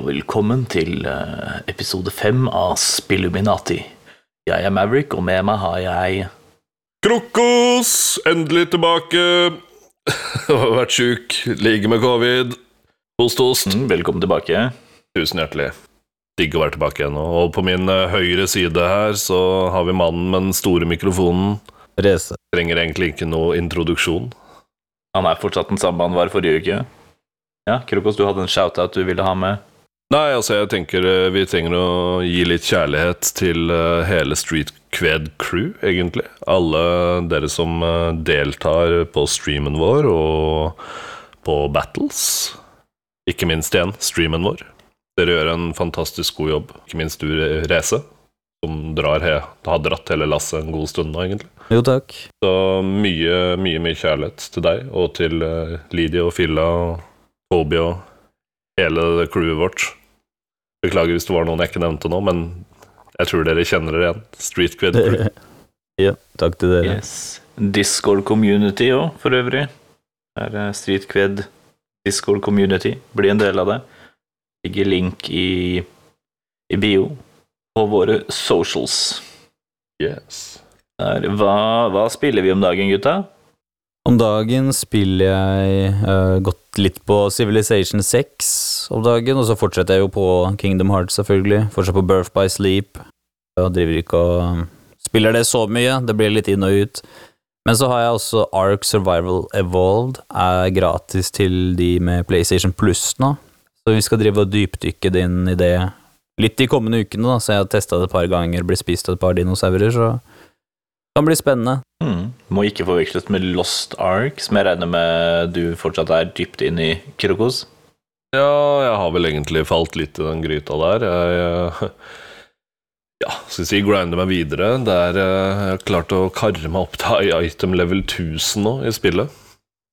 Og velkommen til eh, episode fem av Spilluminati. Jeg er Maverick, og med meg har jeg Krokos! Endelig tilbake. Har vært sjuk, ligger med covid. Host, host. mm, Velkommen tilbake. Tusen hjertelig. Digg å være tilbake igjen. Og på min eh, høyre side her så har vi mannen med den store mikrofonen. Reze. Trenger egentlig ikke noe introduksjon. Han er fortsatt den samme han var forrige uke. Ja, Krokos, du hadde en shout-out du ville ha med. Nei, altså, jeg tenker eh, vi trenger å gi litt kjærlighet til eh, hele Street Kved Crew, egentlig. Alle dere som eh, deltar på streamen vår og på battles. Ikke minst igjen streamen vår. Dere gjør en fantastisk god jobb. Ikke minst du, Reze, som drar he har dratt hele lasset en god stund nå, egentlig. Jo, takk. Så mye, mye, mye kjærlighet til deg og til Lydia og Filla og Toby og hele crewet vårt. Beklager hvis det var noen jeg ikke nevnte nå, men jeg tror dere kjenner dere igjen. Street Cred Crew. ja, takk til dere. Yes. Discord Community òg, for øvrig. Er eh, Street Qued Discord Community. Bli en del av det. Ligger link i, i bio på våre socials. Yes. Der. Hva, hva spiller vi om dagen, gutta? Om dagen spiller jeg uh, gått litt på Civilization 6 om dagen, og så fortsetter jeg jo på Kingdom Hearts, selvfølgelig. Fortsatt på Birth by Sleep. Jeg driver ikke og um, spiller det så mye, det blir litt inn og ut. Men så har jeg også Ark Survival Evolved, er gratis til de med PlayStation Plus nå. Så vi skal drive og dypdykke inn i det litt de kommende ukene, da, så jeg har testa det et par ganger, blir spist av et par dinosaurer, så kan bli spennende. Mm. Må ikke forveksles med Lost Ark, som jeg regner med du fortsatt er dypt inn i, Krokos. Ja, jeg har vel egentlig falt litt i den gryta der. Jeg eh, ja, skal si grinder meg videre. Der er jeg har klart å karre meg opp til item level 1000 nå i spillet.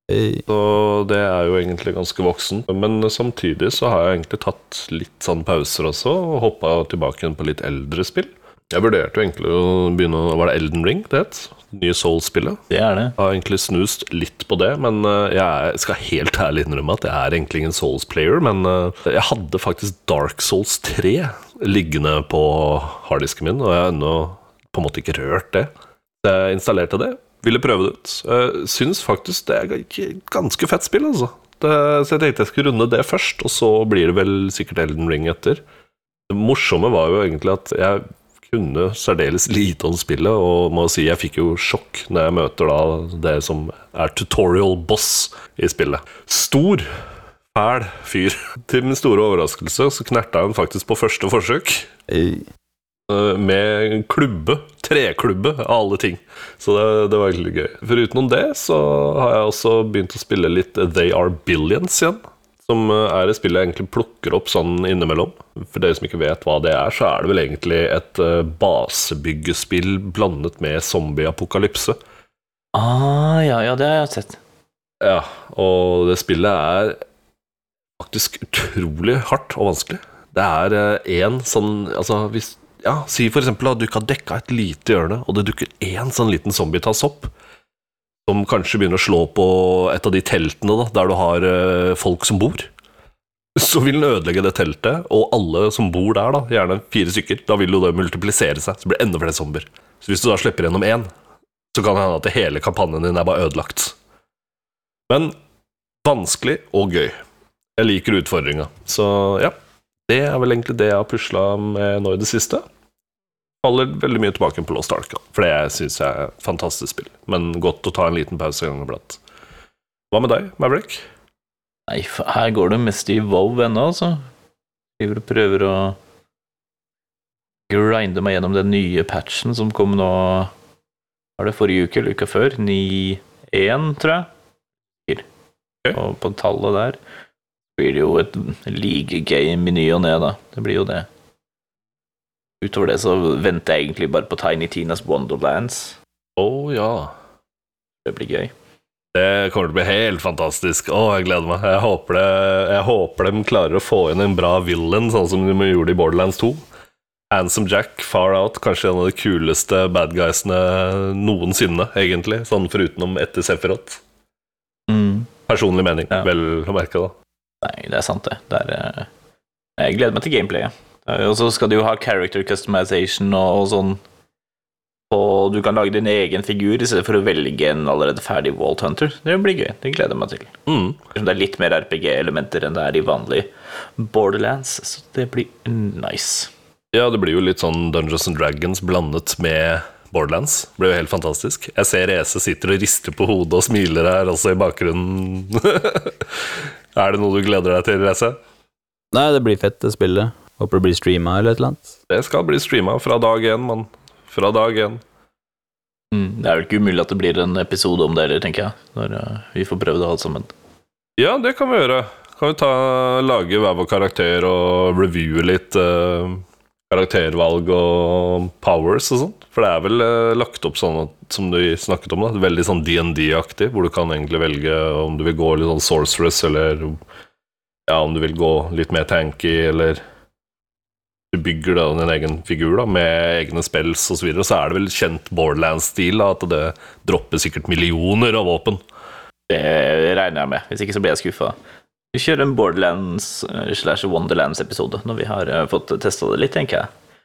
Hey. Så det er jo egentlig ganske voksen. Men samtidig så har jeg egentlig tatt litt sånn pauser også, og hoppa tilbake igjen på litt eldre spill. Jeg vurderte jo egentlig å begynne å Var det Elden Ring det het? Det Nye Soul-spillet. Det er det. Jeg har egentlig snust litt på det, men eh, jeg skal helt ærlig innrømme at jeg er egentlig ingen Souls-player. Men eh, jeg hadde faktisk Dark Souls 3 liggende på harddisken min, og jeg har ennå på en måte ikke rørt det. Jeg installerte det, ville prøve det ut. Syns faktisk det er et ganske fett spill, altså. Det, så jeg tenkte jeg skulle runde det først, og så blir det vel sikkert Elden Ring etter. Det morsomme var jo egentlig at jeg kunne særdeles lite om spillet, og må si jeg fikk jo sjokk når jeg møter da det som er tutorial boss i spillet. Stor, fæl fyr. Til min store overraskelse så knerta han faktisk på første forsøk. Hey. eh, Med klubbe. Treklubbe, av alle ting. Så det, det var egentlig gøy. Foruten det så har jeg også begynt å spille litt They Are Billions igjen. Som eh, er et spill jeg egentlig plukker opp sånn innimellom. For dere som ikke vet hva det er, så er det vel egentlig et eh, basebyggespill blandet med zombieapokalypse. Ah, ja, ja, det har jeg sett. Ja, og det spillet er faktisk utrolig hardt og vanskelig. Det er én sånn Altså, hvis Ja, si for eksempel at du ikke har dekka et lite hjørne, og det dukker én sånn liten zombie tas opp, som kanskje begynner å slå på et av de teltene da, der du har eh, folk som bor. Så vil den ødelegge det teltet, og alle som bor der, da, gjerne fire stykker, da vil jo det multiplisere seg, så blir det enda flere zombier. Så hvis du da slipper gjennom én, så kan det hende at hele kampanjen din er bare ødelagt. Men vanskelig og gøy. Jeg liker utfordringa. Så ja, det er vel egentlig det jeg har pusla med nå i det siste. Faller veldig mye tilbake på Lost Ark, for det syns jeg er et fantastisk spill. Men godt å ta en liten pause en gang iblant. Hva med deg, Maverick? Nei, her går det mest i wow ennå, altså. Driver og prøver å grinde meg gjennom den nye patchen som kom nå Var det forrige uke eller uka før? 9-1, tror jeg. Og på tallet der blir det jo et league-game i ny og ne, da. Det blir jo det. Utover det så venter jeg egentlig bare på Tiny Tinas Wonderlands. Å ja. Det blir gøy. Det kommer til å bli helt fantastisk. Å, jeg gleder meg. Jeg håper, det, jeg håper de klarer å få inn en bra villain, sånn som de gjorde i Borderlands 2. Handsome Jack, Far Out, kanskje en av de kuleste bad guysene noensinne, egentlig. Sånn forutenom etter Sephiroth. Mm. Personlig mening, Ja. vel å merke, da. Nei, det er sant, det. Det er, eh, Jeg gleder meg til gameplayet. Eh, Og så skal du jo ha character customization og, og sånn. Og du kan lage din egen figur i stedet for å velge en allerede ferdig Walt Hunter. Det blir gøy. Det gleder jeg meg til. Mm. Det er litt mer RPG-elementer enn det er i vanlig Borderlands, så det blir nice. Ja, det blir jo litt sånn Dungeons and Dragons blandet med Borderlands. Det blir jo helt fantastisk. Jeg ser Ese sitter og rister på hodet og smiler her også i bakgrunnen. er det noe du gleder deg til, Ese? Nei, det blir fett, det spillet. Håper det blir streama eller et eller annet. Det skal bli streama fra dag én, mann. Fra dag én. Mm, det er vel ikke umulig at det blir en episode om det heller, tenker jeg. Når eh, vi får prøvd det alt sammen. Ja, det kan vi gjøre. Kan vi ta, lage hver vår karakter og reviewe litt eh, karaktervalg og powers og sånn? For det er vel eh, lagt opp sånn at, som du snakket om, da, veldig sånn DND-aktig, hvor du kan egentlig velge om du vil gå litt sånn sorceress, eller ja, om du vil gå litt mer tanky, eller du bygger da din egen figur da, med egne spells og så videre, så er det vel kjent Borderlands-stil at det dropper sikkert millioner av våpen. Det regner jeg med. Hvis ikke så blir jeg skuffa. Vi kjører en Borderlands eh, slash Wonderlands-episode når vi har eh, fått testa det litt, tenker jeg.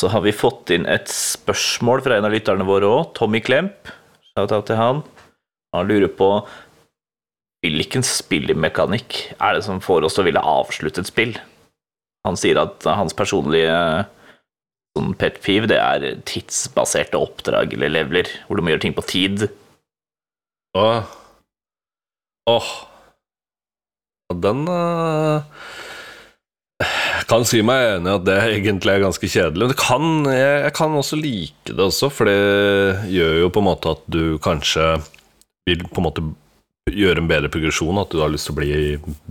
Så har vi fått inn et spørsmål fra en av lytterne våre òg, Tommy Klemp. Shout-out til han. Han lurer på hvilken spillmekanikk er det som får oss til å ville avslutte et spill? Han sier at hans personlige sånn pet peeve, det er tidsbaserte oppdrag eller leveler, hvor du må gjøre ting på tid. Åh. Åh. Den uh, kan si meg enig i at det egentlig er ganske kjedelig. Men kan, jeg, jeg kan også like det også, for det gjør jo på en måte at du kanskje vil på en måte gjøre en bedre progresjon, at du har lyst til å bli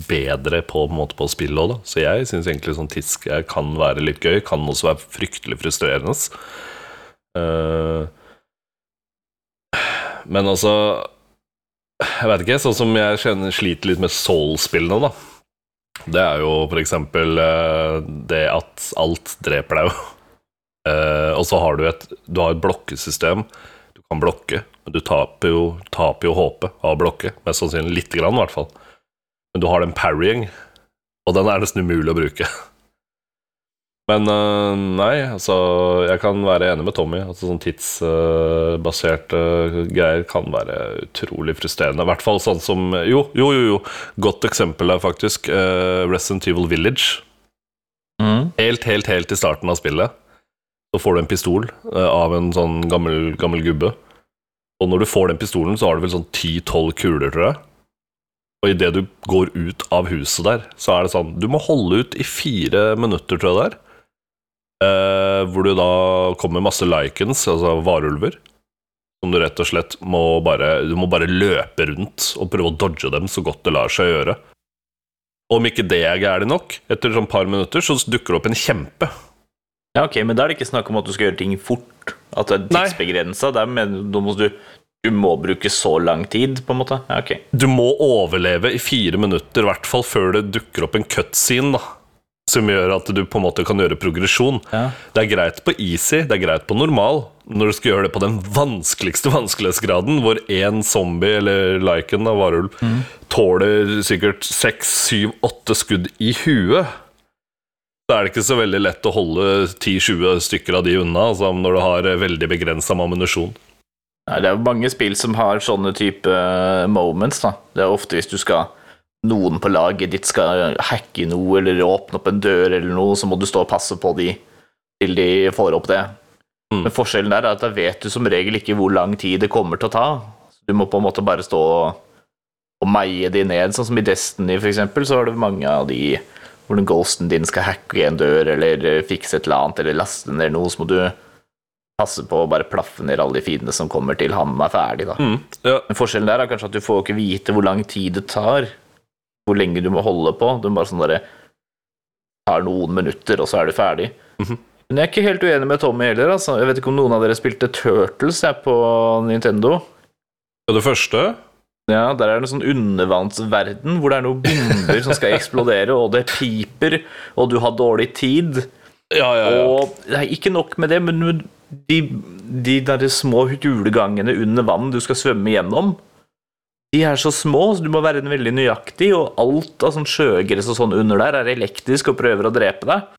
bedre på, på, måte, på spillet òg, da. Så jeg syns egentlig sånn tisk kan være litt gøy, kan også være fryktelig frustrerende. Eh, men altså Jeg vet ikke, sånn som jeg kjenner, sliter litt med Soul-spillene, da. Det er jo for eksempel eh, det at alt dreper deg, jo. Eh, og så har du et Du har et blokkesystem. Kan blokke, men du taper jo, taper jo håpet av å blokke. Mest sannsynlig lite grann, i hvert fall. Men du har den parrying, og den er nesten umulig å bruke. Men øh, nei, altså Jeg kan være enig med Tommy. Altså Sånn tidsbaserte greier kan være utrolig frustrerende. I hvert fall sånn som Jo, jo, jo. jo. Godt eksempel er faktisk uh, Resident Evil Village. Mm. Helt, helt, helt i starten av spillet så får du en pistol øh, av en sånn gammel, gammel gubbe. Og når du får den pistolen, så har du vel sånn 10-12 kuler, tror jeg. Og idet du går ut av huset der, så er det sånn Du må holde ut i fire minutter, tror jeg det er. Eh, hvor du da kommer masse likens, altså varulver. Som du rett og slett må bare Du må bare løpe rundt og prøve å dodge dem så godt det lar seg gjøre. Og om ikke det er gærent nok, etter sånn par minutter, så dukker det opp en kjempe. Ja, ok, men da er det ikke snakk om at du skal gjøre ting fort. At det er tidsbegrensa. Da må du, du må bruke så lang tid, på en måte. Ja, ok. Du må overleve i fire minutter, i hvert fall før det dukker opp en cutscene, da. Som gjør at du på en måte kan gjøre progresjon. Ja. Det er greit på easy, det er greit på normal. Når du skal gjøre det på den vanskeligste vanskelighetsgraden, hvor én zombie eller liken av varulv tåler sikkert seks, syv, åtte skudd i huet, er det ikke så veldig lett å holde 10-20 stykker av de unna, altså når du har eh, veldig begrensa med ammunisjon. Nei, det er jo mange spill som har sånne type eh, moments. da. Det er ofte hvis du skal Noen på laget ditt skal hacke noe eller åpne opp en dør eller noe, så må du stå og passe på de til de får opp det. Mm. Men forskjellen der er at da vet du som regel ikke hvor lang tid det kommer til å ta. Så du må på en måte bare stå og, og meie de ned. Sånn som i Destiny, for eksempel, så har du mange av de hvor den ghosten din skal hacke en dør eller eh, fikse et eller annet eller laste ned noe, så må du passe på å bare plaffe ned alle de fiendene som kommer til han er ferdig, da. Mm. Ja, Men forskjellen der er kanskje at du får ikke vite hvor lang tid det tar, hvor lenge du må holde på. Du må bare sånn derre tar noen minutter, og så er du ferdig. Mhm. Men jeg er ikke helt uenig med Tommy heller, altså. Jeg vet ikke om noen av dere spilte Turtles jeg, på Nintendo. Ja, det første Ja, der er det en sånn undervannsverden hvor det er noen bomber som skal eksplodere, og det piper, og du har dårlig tid. Ja, ja, ja. Og det er ikke nok med det, men de, de der små Hjulegangene under vann du skal svømme gjennom De er så små, så du må være veldig nøyaktig, og alt av sånn sjøgress og sånn under der er elektrisk og prøver å drepe deg.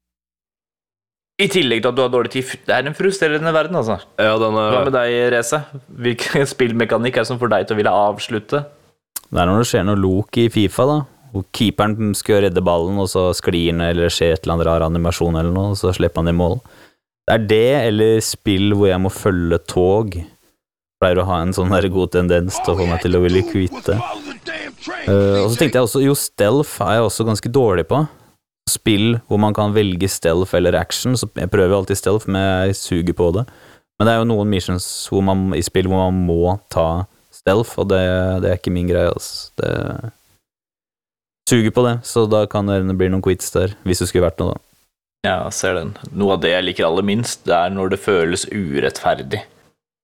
I tillegg til at du har dårlig tid. Det er en frustrerende verden, altså. Ja, den Hva med deg, Reze? Hvilken spillmekanikk er det som får deg til å ville avslutte? Det er når det skjer noe lok i Fifa, da. Hvor keeperen skal redde ballen, og så sklir han, eller skjer et eller annet rar animasjon eller noe, og så slipper han i mål. Det er det, eller spill hvor jeg må følge tog. Pleier å ha en sånn der god tendens til å få meg til å ville kvitte. Uh, og så tenkte jeg også, jo, stealth er jeg også ganske dårlig på. Spill hvor man kan velge stealth eller action, så jeg prøver alltid stealth, men jeg suger på det. Men det er jo noen missions hvor man, i spill hvor man må ta stealth, og det, det er ikke min greie, altså. Det suger på det, så da kan det bli noen quits der, hvis det skulle vært noe, da. Ja, ser den. Noe av det jeg liker aller minst, det er når det føles urettferdig.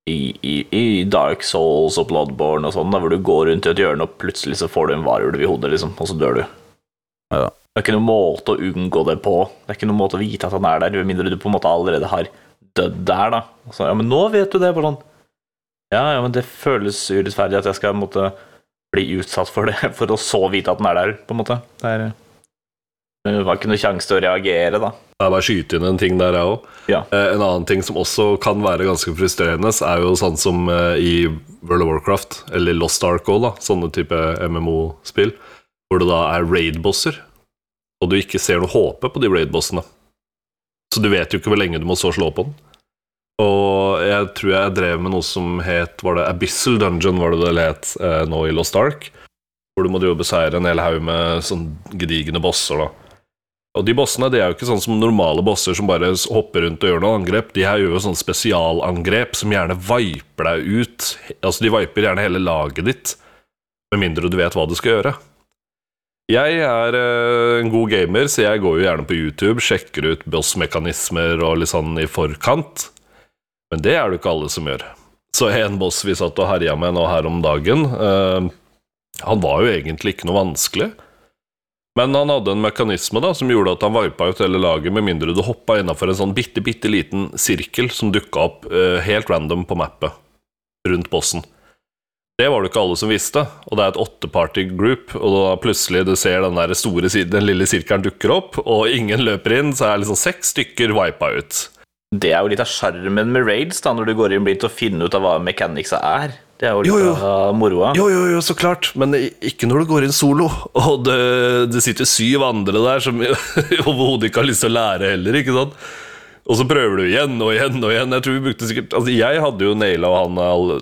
I, i, i Dark Souls og Bloodborne og sånn, hvor du går rundt i et hjørne, og plutselig så får du en varulv i hodet, liksom, og så dør du. Ja. Det er ikke noen måte å unngå det på. Det er ikke noen måte å vite at han er der, med mindre du på en måte allerede har dødd der, da. Så, ja, men nå vet du det. Bare sånn Ja, ja, men det føles urettferdig at jeg skal måtte bli utsatt for det, for å så vite at den er der, på en måte. Det er Det var ikke noe sjanse til å reagere, da. Jeg bare skyte inn en ting der, jeg òg. Ja. Eh, en annen ting som også kan være ganske frustrerende, er jo sånn som eh, i World of Warcraft, eller Lost Ark òg, sånne type MMO-spill, hvor det da er raid-bosser, og du ikke ser noe håpe på de raid-bossene. Så du vet jo ikke hvor lenge du må så slå på den. Og jeg tror jeg drev med noe som het Var det Abyssal Dungeon, var det det het eh, nå i Lost Ark? Hvor du må jo beseire en hel haug med sånn gedigne bosser, da. Og de bossene de er jo ikke sånn som normale bosser som bare hopper rundt og gjør noe angrep. De her gjør jo sånn spesialangrep som gjerne viper deg ut. Altså, de viper gjerne hele laget ditt, med mindre du vet hva du skal gjøre. Jeg er eh, en god gamer, så jeg går jo gjerne på YouTube, sjekker ut bossmekanismer og litt sånn i forkant. Men det er det jo ikke alle som gjør. Så en boss vi satt og herja med nå her om dagen, eh, han var jo egentlig ikke noe vanskelig. Men han hadde en mekanisme da som gjorde at han vipa ut hele laget, med mindre du hoppa innafor en sånn bitte, bitte liten sirkel som dukka opp eh, helt random på mappet rundt bossen. Det var det ikke alle som visste, og det er et åtte-party group, og da plutselig du ser den der store siden, den lille sirkelen dukker opp, og ingen løper inn, så er liksom seks stykker vipa ut. Det er jo litt av sjarmen med raids, da, når du går inn blindt til å finne ut av hva mechanicsa er. Det er jo litt Jo, jo. av moroa. Jo, jo, jo, så klart, men ikke når du går inn solo, og det, det sitter syv andre der som overhodet ikke har lyst til å lære heller, ikke sant? Og så prøver du igjen og igjen og igjen. Jeg tror vi brukte sikkert Altså, jeg hadde jo naila han all,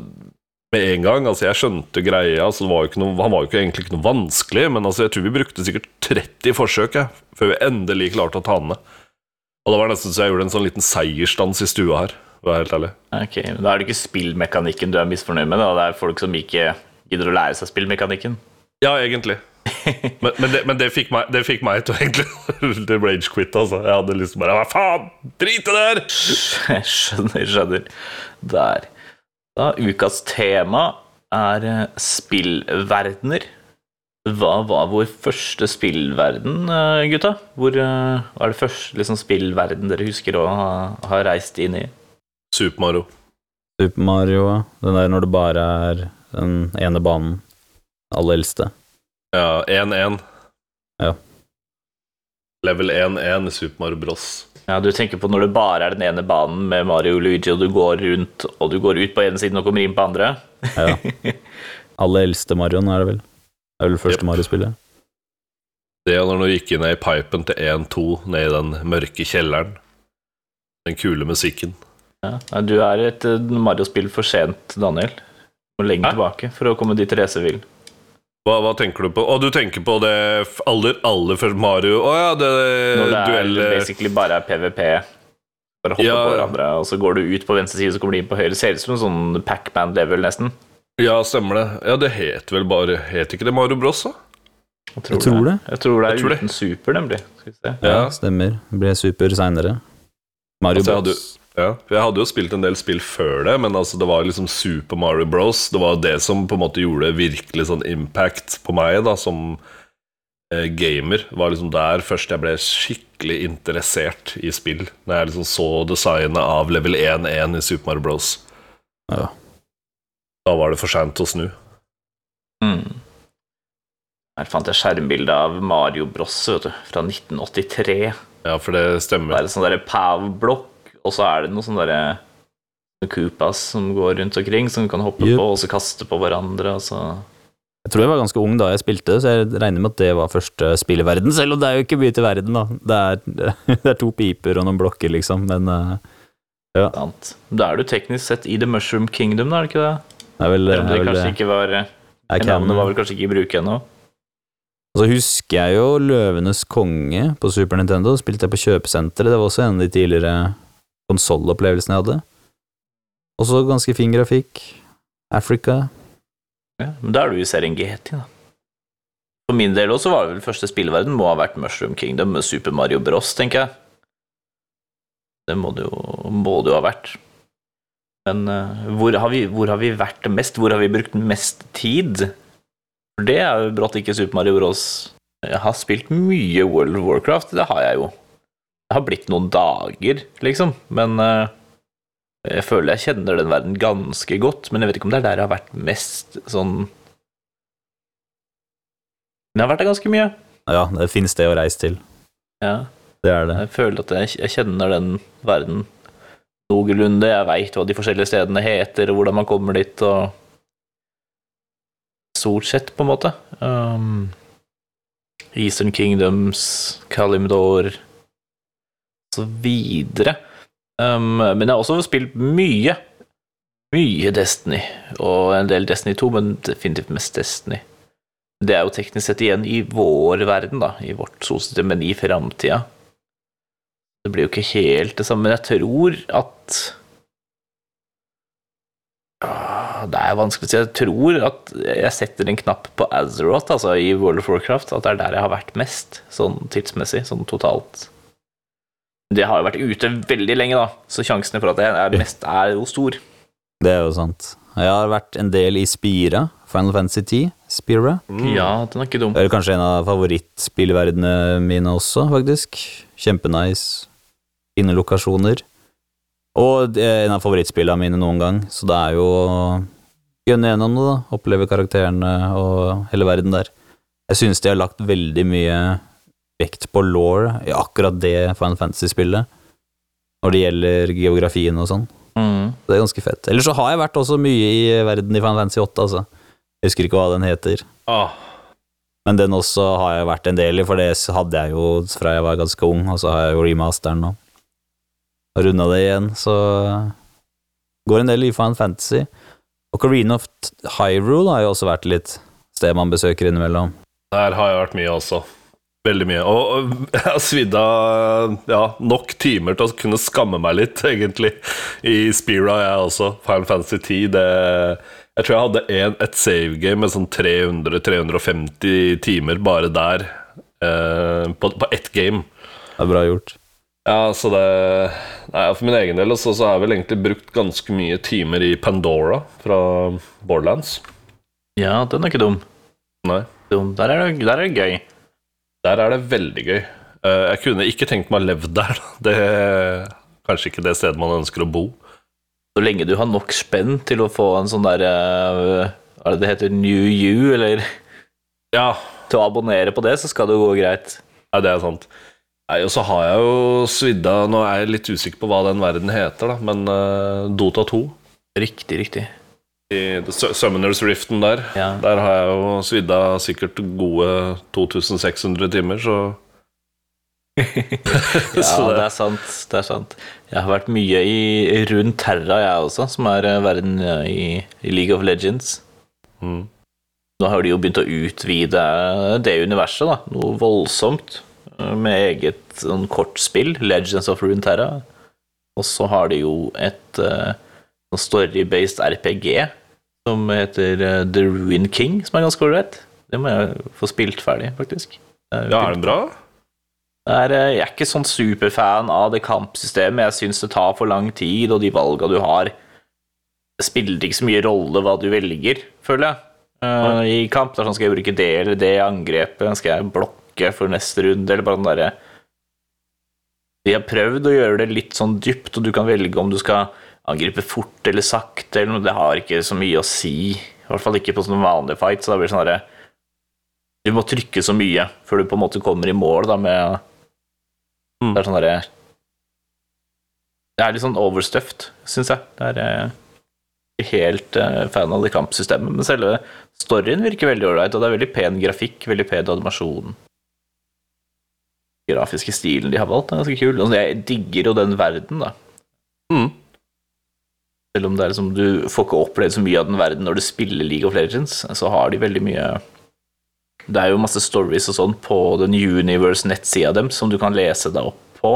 med en gang. Altså, jeg skjønte greia, så det var noe, han var jo ikke egentlig ikke noe vanskelig, men altså, jeg tror vi brukte sikkert 30 forsøk jeg, før vi endelig klarte å ta han ned. Og det var nesten så jeg gjorde en sånn liten seiersdans i stua her, for å være helt ærlig. Ok, men Da er det ikke spillmekanikken du er misfornøyd med, da. det er folk som ikke gidder å lære seg spillmekanikken. Ja, egentlig. Men, men, det, men det, fikk meg, det fikk meg til å egentlig rage quit. Altså. Jeg hadde til bare Hva faen? Drit i det der! Jeg skjønner, skjønner. Der. Da, ukas tema er eh, spillverdener. Hva var vår første spillverden, eh, gutta? Hvor eh, hva er det første liksom, spillverden dere husker å ha, ha reist inn i? Super Mario. Super Mario, den der når det bare er den ene banen. Aller eldste. Ja, 1-1. Ja. Level 1-1 i Super Mario Bros. Ja, Du tenker på når det bare er den ene banen med Mario og Luigi, og du går rundt, og du går ut på ene siden og kommer inn på andre? Ja. Aller eldste Marion er det vel. Det er vel det første yep. Mario-spillet. Det er når du gikk inn i pipen til 1-2 ned i den mørke kjelleren. Den kule musikken. Ja. Du er et eh, Mario-spill for sent, Daniel. Du må lenger tilbake for å komme dit Therese vil. Hva, hva tenker du på? Å, du tenker på det aller, aller første Mario Å ja, det Når det er duell basically bare er PVP. Bare hoppe Ja. på hverandre, og så går du ut på venstre side, så kommer de inn på høyre. Ser ut som en sånn Pac-Man-level, nesten. Ja, stemmer det. Ja, det het vel bare Het ikke det Mario Bros, da? Jeg Jeg tror det. Jeg tror det er tror det. uten super, nemlig. Skal vi se. Ja, Ja. stemmer. Det ble super seinere. Mario Altså, Bros. Ja, for jeg hadde jo spilt en del spill før det, men altså det var liksom Super Mario Bros. Det var det som på en måte gjorde virkelig sånn impact på meg da, som eh, gamer. Det var liksom der først jeg ble skikkelig interessert i spill. Når jeg liksom så designet av level 1-1 i Super Mario Bros. Ja. Da var det for seint å snu. Mm. Her fant jeg skjermbilde av Mario Bros vet du, fra 1983. Ja, for det Det stemmer. er en sånn PAV-blokk, og så er det noen sånne derre Koopas som går rundt omkring, som du kan hoppe Yep. på og så kaste på hverandre. Og så. Jeg tror jeg var ganske ung da jeg spilte, så jeg regner med at det var første spill i verden. Selv om det er jo ikke mye til verden, da. Det er, det er to piper og noen blokker, liksom, men ja. Da er du teknisk sett i The Mushroom Kingdom, da, er det ikke det? det er vel, Selv om det kanskje ikke var er Navnet var vel kanskje ikke i bruk ennå. Og så husker jeg jo Løvenes konge på Super Nintendo. Spilte jeg på kjøpesenteret. Det var også en av de tidligere konsollopplevelsene jeg hadde. Også ganske fin grafikk. Africa. Ja, men da er du i Serengeti, da. For min del også var det vel første spillverden må ha vært Mushroom Kingdom med Super Mario Bros, tenker jeg. Det må det jo, må det jo ha vært. Men uh, hvor, har vi, hvor har vi vært mest? Hvor har vi brukt mest tid? For det er jo brått ikke Super Mario Bros. Jeg har spilt mye World of Warcraft, det har jeg jo. Det har blitt noen dager, liksom, men uh, jeg føler jeg kjenner den verden ganske godt, men jeg vet ikke om det er der jeg har vært mest sånn Men jeg har vært der ganske mye. Ja, det finnes det å reise til. Ja, Det er det. jeg føler at jeg, jeg kjenner den verden noenlunde. Jeg veit hva de forskjellige stedene heter, og hvordan man kommer dit, og Stort sett, på en måte. Um, Eastern Kingdoms, Kalimdor videre. Um, men jeg har også spilt mye. Mye Destiny, og en del Destiny 2, men definitivt mest Destiny. Det er jo teknisk sett igjen i vår verden, da, i vårt solsystem, men i framtida. Det blir jo ikke helt det samme, men jeg tror at Ah, Det er vanskelig å si. Jeg tror at jeg setter en knapp på Azeroth, altså i World of Warcraft, at det er der jeg har vært mest, sånn tidsmessig, sånn totalt. Det har jo vært ute veldig lenge, da, så sjansene for at det er mest, er jo stor. Det er jo sant. Jeg har vært en del i Spira. Final Fantasy 10. Spira. Mm. Ja, den er ikke dum. Det er kanskje en av favorittspillverdenene mine også, faktisk. Kjempenice. Fine lokasjoner. Og en av favorittspillene mine noen gang, så det er jo å gønne gjennom det, da. Oppleve karakterene og hele verden der. Jeg synes de har lagt veldig mye vekt på law i akkurat det Final Fantasy-spillet. Når det gjelder geografien og sånn. Mm. Det er ganske fett. Ellers så har jeg vært også mye i verden i Final Fantasy 8, altså. Jeg husker ikke hva den heter. Oh. Men den også har jeg vært en del i, for det hadde jeg jo fra jeg var ganske ung, og så har jeg jo remasteren nå. Og runda det igjen, så går en del i Final Fantasy. Og Careen of Hyrule har jo også vært litt sted man besøker innimellom. der har jeg vært mye også. Veldig mye. Og og jeg har svidd av ja, nok timer til å kunne skamme meg litt, egentlig. I Spira, jeg også. Final Fantasy 10. Det, jeg tror jeg hadde en, et savegame med sånn 300-350 timer bare der. Eh, på, på ett game. Det er bra gjort. Ja, så det Nei, For min egen del også, så har jeg vel egentlig brukt ganske mye timer i Pandora fra Borderlands. Ja, den er ikke dum. Nei. dum. Der, er det, der er det gøy. Der er det veldig gøy. Eh, Jeg kunne ikke tenkt meg å leve der. Det er kanskje ikke det stedet man ønsker å bo. Så lenge du har nok spenn til å få en sånn der eh, Hva er det det heter? New You, eller Ja, til å abonnere på det, så skal det gå greit. nei, det er sant. Nei, Og så har jeg jo svidd av Nå er jeg litt usikker på hva den verden heter, da, men uh, Dota 2 Riktig, riktig. I Summoners Riften der. Ja. Der har jeg jo svidd av sikkert gode 2600 timer, så Ja, det er sant. Det er sant. Jeg har vært mye i rundt Terra, jeg også, som er eh, verden eh, i, i League of Legends. mm. Nå har de jo begynt å utvide det universet, da. Noe voldsomt. eh, Med eget sånn kortspill, Legends of Runeterra. Og så har de jo et uh, story-based RPG som heter eh, The Ruin King, som er ganske ålreit. Det må jeg få spilt ferdig, faktisk. Er Ja, er den bra? Er, eh, jeg er ikke sånn superfan av det kampsystemet. Jeg syns det tar for lang tid, og de valga du har Det spiller ikke så mye rolle hva du velger, føler jeg. Uh, I kamp det er sånn skal jeg bruke det eller det angrepet, skal jeg blokke for neste runde, eller bare den derre De har prøvd å gjøre det litt sånn dypt, og du kan velge om du skal angripe fort eller sakte, eller noe. Det har ikke så mye å si I hvert fall ikke på sånne vanlige fight. Så da blir det sånn herre Du må trykke så mye før du på en måte kommer i mål da med Mm. Det er sånn herre Det er litt sånn overstuffed, syns jeg. Det er eh, ikke helt eh, fan av det kampsystemet, men selve storyen virker veldig ålreit, og det er veldig pen grafikk, veldig pen animasjon. Den grafiske stilen de har valgt, er ganske kul. Og jeg digger jo den verden, da. Mm. Selv om det er liksom, du får ikke opplevd så mye av den verden når du spiller League of Legends, så har de veldig mye Det er jo masse stories og sånn på den Universe-nettsida dem som du kan lese deg opp på.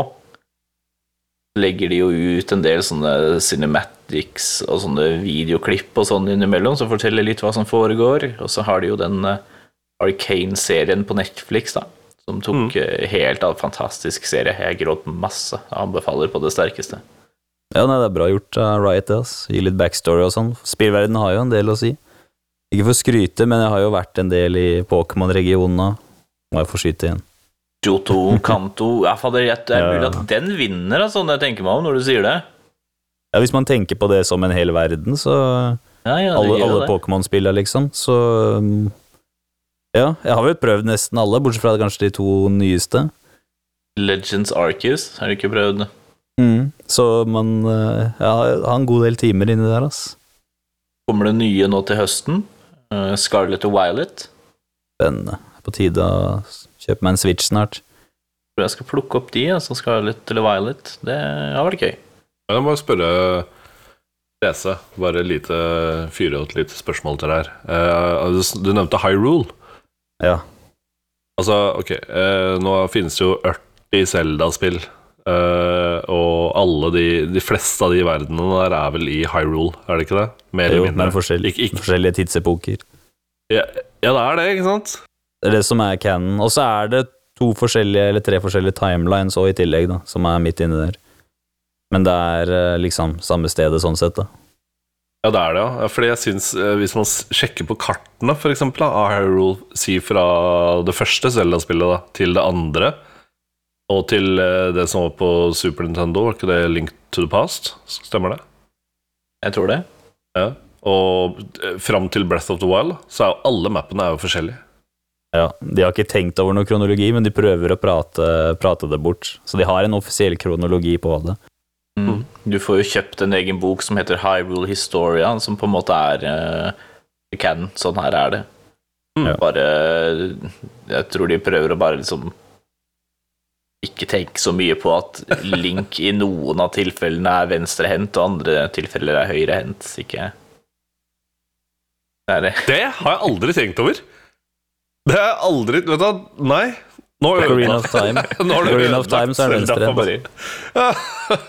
Legger de jo ut en del sånne cinematics og sånne videoklipp og sånn innimellom, som forteller litt hva som foregår. Og så har de jo den eh, Arcane-serien på Netflix, da. Som tok mm. helt av fantastisk serie. Jeg gråt masse. Jeg anbefaler på det sterkeste. Ja, nei, det er bra gjort av Riot, det, ass. Gi litt backstory og sånn. Spillverden har jo en del å si. Ikke for å skryte, men jeg har jo vært en del i Pokémon-regionen nå. Må jeg få skyte igjen. Johto Kanto Ja, fader, det er mulig at den vinner, altså, når jeg tenker meg om, når du sier det. Ja, hvis man tenker på det som en hel verden, så Ja, ja, Alle, alle. Pokémon-spillene, liksom. Så um, Ja, jeg har vel prøvd nesten alle, bortsett fra kanskje de to nyeste. Legends Arceus, har du ikke prøvd? Så man ja, har har en god del timer inni der, ass. Kommer det nye nå til høsten? Uh, Scarlet og Violet. Spennende. På tide å kjøpe meg en Switch snart. Jeg Tror jeg skal plukke opp de, altså Scarlet eller Violet. Det har vært gøy. Jeg må spørre Lese, bare lite fyre og et lite spørsmål til deg her. Eh, du- nevnte Hyrule. Ja. Altså, ok, eh, nå finnes det jo 80 Zelda-spill, eh, og alle de, de fleste av de verdenene der er vel i Hyrule, er det ikke det? Mer Jo, eller mindre. forskjell, Ikke- ikke- forskjellige tidsepoker. Ja, ja, det er det, ikke sant? Det er det som er canon. Og så er det to forskjellige, eller tre forskjellige timelines òg i tillegg, da, som er midt inni der. Men det er eh, liksom samme stedet sånn sett, da. Ja, det er det, ja. Ja, Fordi jeg syns, eh, hvis man sjekker på kartene, for eksempel, av Hyrule, si fra det første Zelda-spillet da, til det andre, og til eh, det som var på Super Nintendo, var ikke det Link to the Past? Stemmer det? Jeg tror det. Ja. Og eh, fram til Breath of the Wild, så er jo alle mappene er jo forskjellige. Ja, De har ikke tenkt over noe kronologi, men de prøver å prate, prate det bort. Så de har en offisiell kronologi på det. Mm. Du får jo kjøpt en egen bok som heter Hyrule Historia, som på en måte er uh, canon. Sånn her er det. Mm. Bare Jeg tror de prøver å bare liksom ikke tenke så mye på at Link i noen av tilfellene er venstrehendt, og andre tilfeller er høyrehendt. Ikke Det er det. Det har jeg aldri tenkt over. Det har jeg aldri Vet du hva, nei. Nå Ocarina of Time. Nå har du of ødelagt Time, så er det Zelda for meg.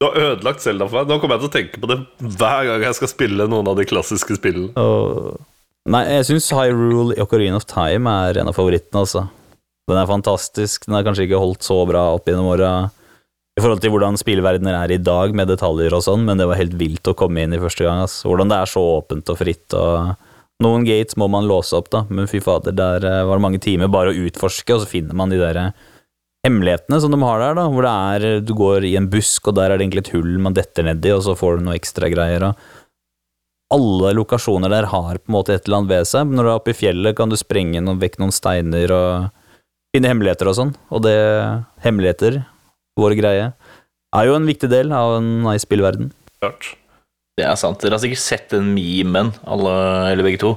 Du har ødelagt Zelda for meg. Nå kommer jeg til å tenke på det hver gang jeg skal spille noen av de klassiske spillene. Oh. Nei, jeg syns Hyrule i Ocarina of Time er en av favorittene, altså. Den er fantastisk. Den har kanskje ikke holdt så bra opp gjennom åra i forhold til hvordan spillverdener er i dag, med detaljer og sånn, men det var helt vilt å komme inn i første gang. Altså. Hvordan det er så åpent og fritt. og Noen gates må man låse opp, da, men fy fader, der eh, var det mange timer bare å utforske, og så finner man de der eh, hemmelighetene som de har der, da, hvor det er Du går i en busk, og der er det egentlig et hull man detter nedi, og så får du noe ekstra greier. og alle lokasjoner der har på en måte et eller annet ved seg. Når du er oppe i fjellet, kan du sprenge noen, vekk noen steiner og finne hemmeligheter og sånn. Og det Hemmeligheter, vår greie, er jo en viktig del av en nice spillverden. Klart. Det er sant. Dere har sikkert sett den memen, alle, eller begge to.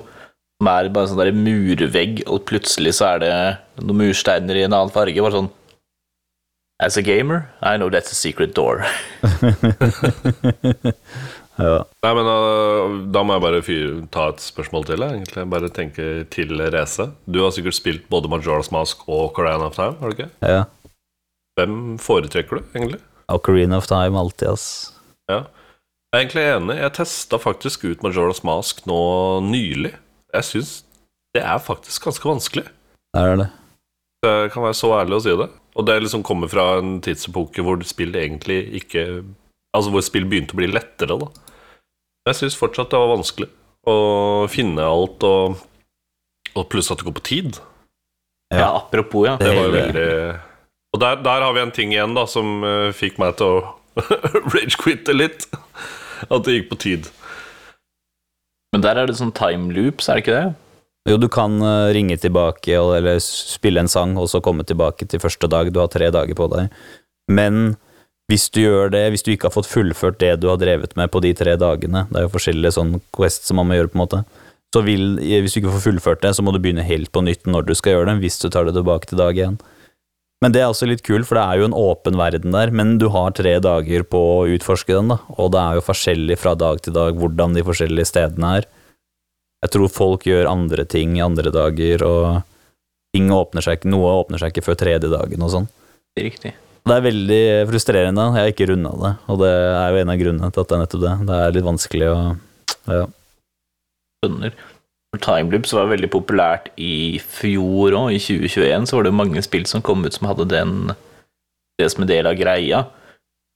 Som er bare en sånn der murvegg, og plutselig så er det noen mursteiner i en annen farge. Bare sånn As a gamer, I know that's a secret door. ja. Nei, men uh, Da må jeg bare fyr, ta et spørsmål til. Jeg, egentlig. Bare tenke til Reze. Du har sikkert spilt både Majora's Mask og Korean of Time? har du ikke? ja. Hvem foretrekker du, egentlig? Ocarina of Time, alltid, ass. Ja. Jeg er egentlig enig. Jeg testa faktisk ut Majora's Mask nå nylig. Jeg syns det er faktisk ganske vanskelig. Det er det. Jeg kan være så ærlig å si det. Og det liksom kommer fra en tidsepoke hvor spill egentlig ikke Altså hvor spill begynte å bli lettere, da. Jeg syns fortsatt det var vanskelig å finne alt, og, og pluss at det går på tid. Ja, apropos, ja. Det Det var jo veldig Og der, der har vi en ting igjen da som uh, fikk meg til å ragequitte litt. At det gikk på tid. Men der er det sånn time loops, er det ikke det? Jo, du kan eh, ringe tilbake eller spille en sang, og så komme tilbake til første dag. Du har tre dager på deg. Men hvis du gjør det, hvis du ikke har fått fullført det du har drevet med på de tre dagene, det er jo forskjellige sånn quests som man må gjøre, på en måte, så vil, hvis du ikke får fullført det, så må du begynne helt på nytt når du skal gjøre det, hvis du tar det tilbake til dag én. Men det er også litt kult, for det er jo en åpen verden der, men du har tre dager på å utforske den, da, og det er jo forskjellig fra dag til dag hvordan de forskjellige stedene er. Jeg tror folk gjør andre ting andre dager, og ting åpner seg ikke, noe åpner seg ikke før tredje dagen og sånn. Riktig. Det er veldig frustrerende, jeg har ikke runda det, og det er jo en av grunnene til at det er nettopp det. Det er litt vanskelig å ja. Skjønner. Timeloops var veldig populært i fjor òg, i 2021 så var det mange spill som kom ut som hadde den det som en del av greia.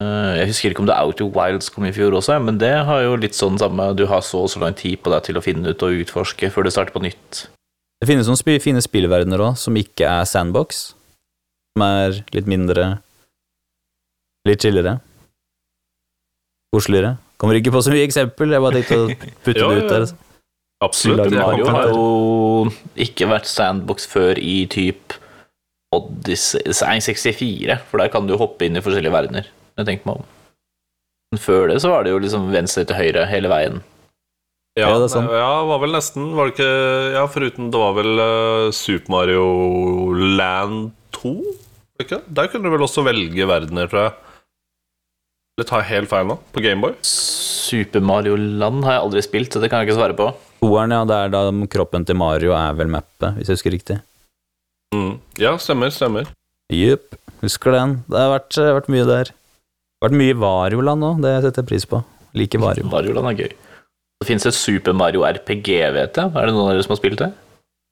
Eh, Jeg husker ikke om det Outer Wilds kom i fjor også, men det har jo litt sånn samme Du har så og så lang tid på deg til å finne ut og utforske før du starter på nytt. Det finnes noen sp fine spillverdener òg, som ikke er sandbox, som er litt mindre Litt chillere. Koseligere. Kommer ikke på så mye eksempel, jeg bare tenkte å putte Ja, det ut der. Altså. Absolutt. Jeg Mario har jo ikke vært sandbox før i typ Odyssey 64, for der kan du hoppe inn i forskjellige verdener. Jeg tenker meg om. Men før det så var det jo liksom venstre til høyre hele veien. Ja, Ja, det sånn? ja, var vel nesten Var det ikke Ja, foruten Det var vel uh, Super Mario Land 2? Ikke? Der kunne du vel også velge verdener, tror jeg. Eller tar jeg helt feil nå? På Gameboy? Super Mario Land har jeg aldri spilt, så det kan jeg ikke svare på. Toeren, ja, det er da kroppen til Mario er vel mappet, hvis jeg husker riktig. Mm. Ja, stemmer, stemmer. Jepp, husker den. Det har vært, eh, vært mye der. Det har vært mye Varioland òg, det setter jeg pris på. Liker Vario. Varioland er gøy. Det fins et Super Mario RPG, vet jeg. Er det noen av dere som har spilt det?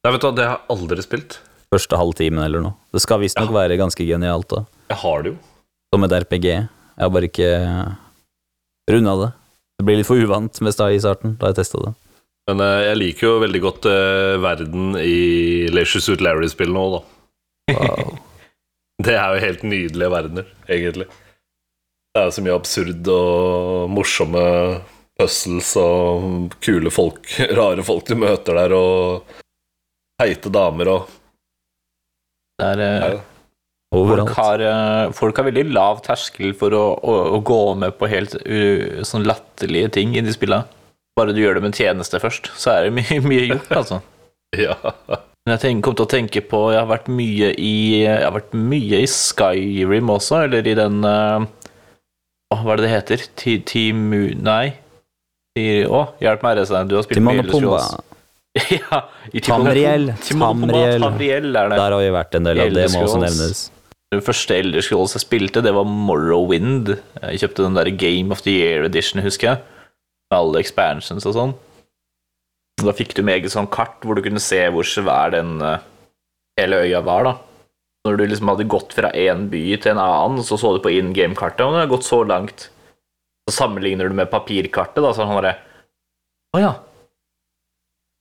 Nei, vet du hva, det har jeg aldri spilt. Første halvtimen eller noe. Det skal visstnok være ganske genialt òg. Jeg har det jo. Som et RPG. Jeg har bare ikke runda det. Det blir litt for uvant med sta i starten, da jeg testa det. Men eh, jeg liker jo veldig godt uh, verden i Leisure Suit Larry-spillene òg, da. Wow. Det er jo helt nydelige verdener, egentlig. Det er jo så mye absurd og morsomme puzzles og kule folk, rare folk du møter der, og heite damer og Det er, eh, Nei, folk, har, eh, folk har veldig lav terskel for å, å, å gå med på helt uh, sånn latterlige ting i de spillene. Bare du gjør det med tjeneste først, så er det mye, mye gjort, altså. Ja. Men jeg tenk, kom til å tenke på Jeg har vært mye i Jeg har vært mye i Skyrim også, eller i den uh, hva er det det heter? Ti- Timu... Nei. Ti- Å, hjelp meg, Reza. Du har spilt mye Scrolls. ja, i Tamriel. Tamriel. Tamriel er. Der har vi vært en del av det, må også nevnes. Den første Elder Scrolls jeg spilte, det var Morrowind. Jeg kjøpte den der Game of the Year Edition, husker jeg. Med alle expansions og sånn. Da fikk du med eget sånn kart hvor du kunne se hvor svær den eh, hele øya var, da. Når du liksom hadde gått fra én by til en annen, så så du på in game-kartet, og du har gått så langt. Så sammenligner du med papirkartet, da, så er han bare Å ja.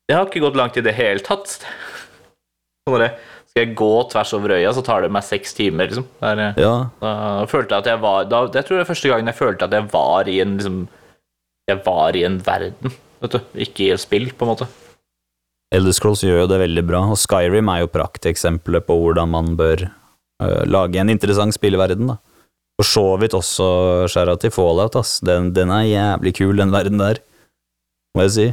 Det har ikke gått langt i det hele tatt. Så bare Skal jeg gå tvers over øya, så tar det meg seks timer, liksom. Det er, eh, Ja, da følte jeg at jeg var da, Det tror jeg er første gangen jeg følte at jeg var i en liksom Jeg var i en verden, vet du. Ikke i et spill, på en måte. Elder Scrolls gjør jo det veldig bra, og Skyrim er jo prakteksempelet på hvordan man bør øh, lage en interessant spilleverden, da. For så vidt også skjæra til Fallout, ass. Den, den er jævlig kul, den verden der, må jeg si.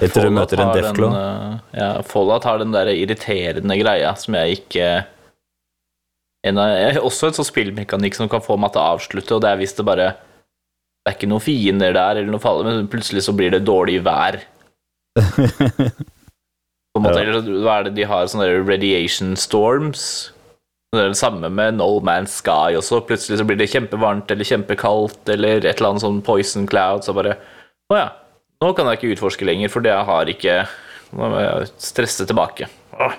Til du møter en har Deathclaw. eh, Ja, Fallout har den der irriterende greia som jeg ikke en Også en sånn spillmekanikk som kan få meg til å avslutte, og det er hvis det bare Det er ikke noen fiender der, eller noe farlig, men plutselig så blir det dårlig vær. På en måte, Ja. eller Hva er det de har? Sånne radiation storms. Det er det samme med No Man's Sky også. Plutselig så blir det kjempevarmt eller kjempekaldt eller et eller annet sånn poison cloud. Så bare Å ja, nå kan jeg ikke utforske lenger, for det jeg har ikke Nå må jeg stresse tilbake. Åh,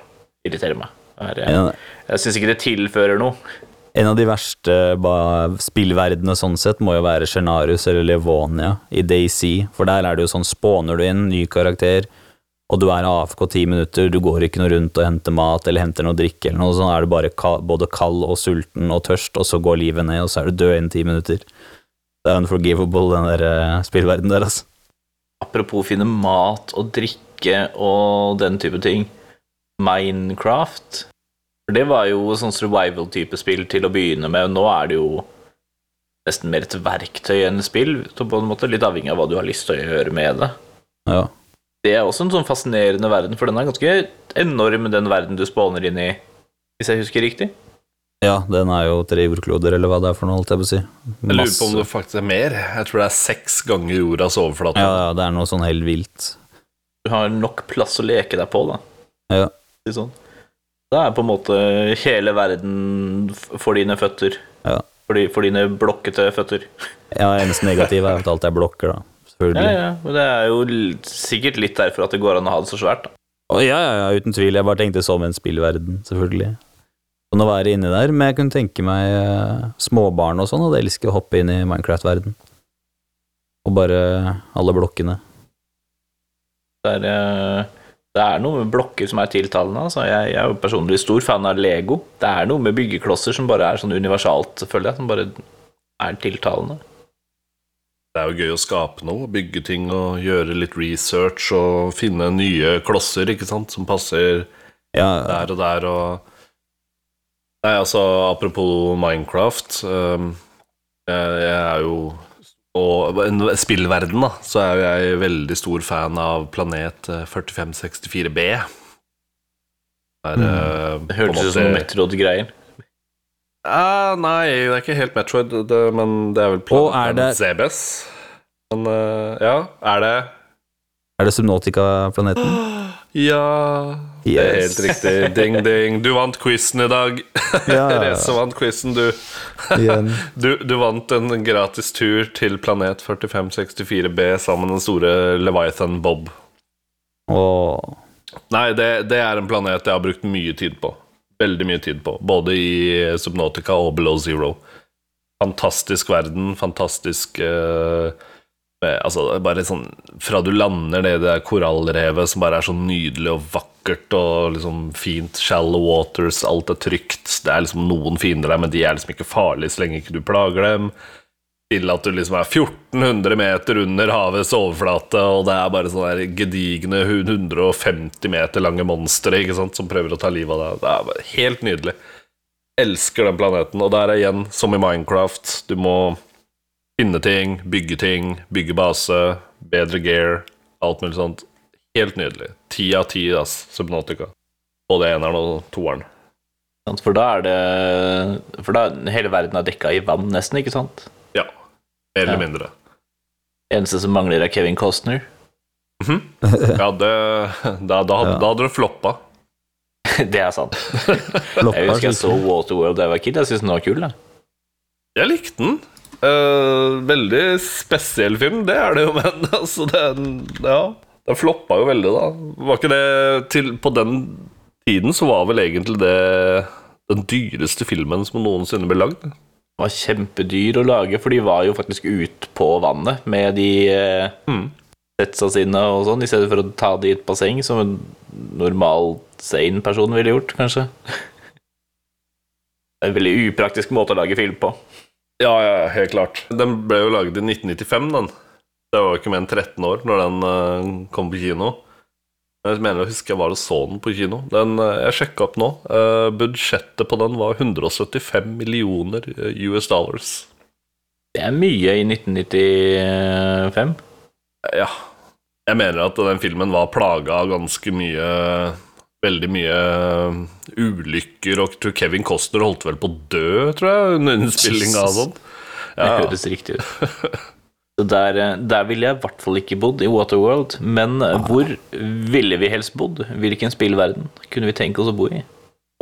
irriterer meg. Det er- Jeg syns ikke det tilfører noe. en av de verste spillverdenene sånn sett må jo være Scenarius eller Levonia i DayZ, for der er det jo sånn spåner du inn ny karakter, og du er AFK ti minutter, du går ikke noe rundt og henter mat eller henter noe drikke eller noe, sånn er du bare både kald og sulten og tørst, og så går livet ned, og så er du død innen ti minutter. Det er unforgivable, den der uh, spillverdenen der, altså. Apropos finne mat og drikke og den type ting Minecraft. For det var jo sånn survival-type spill til å begynne med. Nå er det jo nesten mer et verktøy enn et spill. Så på en måte Litt avhengig av hva du har lyst til å gjøre med det. Ja. Det er også en sånn fascinerende verden, for den er ganske enorm, den verden du spawner inn i, hvis jeg husker riktig. Ja, den er jo tre jordkloder, eller hva det er for noe, holdt jeg på å si. Jeg lurer på om det faktisk er mer. Jeg tror det er seks ganger jordas overflate. Ja, ja, det er noe sånn helt vilt. Du har nok plass å leke deg på, da. Ja. Sånn. Da er på en måte hele verden for dine føtter. Ja. For, de, for dine blokkete føtter. Ja, eneste negative er at alt er blokker, da. Ja, Selvfølgelig. ja, men Det er jo sikkert litt derfor at det går an å ha det så svært. da. Å, ja, ja, ja, uten tvil. Jeg bare tenkte som en spillverden, selvfølgelig. Sånn å være inni der, men jeg kunne tenke meg eh, småbarn og sånn, og det elsker å hoppe inn i Minecraft-verden. Og bare alle blokkene. Det er, eh, det er noe med blokker som er tiltalende. Altså. Jeg, jeg er jo personlig stor fan av Lego. Det er noe med byggeklosser som bare er sånn universalt, føler jeg, som bare er tiltalende. Det er jo gøy å skape noe, bygge ting og gjøre litt research og finne nye klosser, ikke sant, som passer Ja, der og der og Nei, altså, apropos Minecraft um, jeg, jeg er jo Og spillverden, da, så er jo jeg veldig stor fan av planet eh, 4564b. Der, Mm. eh, Det hørtes ut som Metrod-greier. Eh, nei, det er ikke helt Metroid, det, men det er vel Planet er det- Zebes. Men eh, ja, er det Er det Subnautica-planeten? Ja Det er helt riktig. Ding, ding. Du vant quizen i dag. Ja, Therese vant quizen, du. Du. Du vant en gratis tur til planet 4564b sammen med den store Leviathan Bob. Åh. Nei, det, det er en planet jeg har brukt mye tid på. Veldig mye tid på. Både i Subnautica og Below Zero. Fantastisk verden, fantastisk eh, med, Altså, bare sånn Fra du lander ned i det korallrevet som bare er så nydelig og vakkert og liksom fint, shallow waters, alt er trygt. Det er liksom noen fiender der, men de er liksom ikke farlige så lenge ikke du plager dem. Til at du liksom er 1400 meter under havets overflate, og det er bare sånne gedigne 150 meter lange monstre som prøver å ta livet av deg. Det er bare helt nydelig. Elsker den planeten. Og der er igjen, som i Minecraft, du må finne ting, bygge ting, bygge base, bedre gear, alt mulig sånt. Helt nydelig. Ti av ti, ass, Subnotica. Både eneren og toeren. For da er det For da hele verden er dekka i vann, nesten, ikke sant? Ja. Mer eller Ja. mindre. Eneste som mangler, er Kevin Costner. Ja, det Da, da, Ja. da hadde du floppa. det er sant. Jeg husker jeg så. Waterworld da jeg var kid. Jeg syntes den var kul. Da. Jeg likte den. Eh, veldig spesiell film, det er det jo, men altså, den Ja, den floppa jo veldig, da. Var ikke det til På den tiden så var vel egentlig det den dyreste filmen som noensinne ble lagd. Den var kjempedyr å lage, for de var jo faktisk ut på vannet med de eh, Mm. setsa sine og sånn, i stedet for å ta de i et basseng, som en normal sane person ville gjort, kanskje. Er en veldig upraktisk måte å lage film på. Ja, ja, helt klart. Den ble jo laget i 1995, den. Det var jo ikke mer enn 13 år når den eh, kom på kino. Jeg mener å huske jeg var og så den på kino. Den, eh, jeg sjekka opp nå. Eh, budsjettet på den var 175 millioner US dollars. Det er mye i 1995. Ja. Jeg mener at den filmen var plaga av ganske mye Veldig mye eh, ulykker, og tror Kevin Costner holdt vel på å dø, tror jeg, under innspillinga av sånn. Det høres riktig ut. Der, eh, der ville jeg i hvert fall ikke bodd, i Waterworld. Men eh, hvor ville vi helst bodd? Hvilken spillverden kunne vi tenke oss å bo i?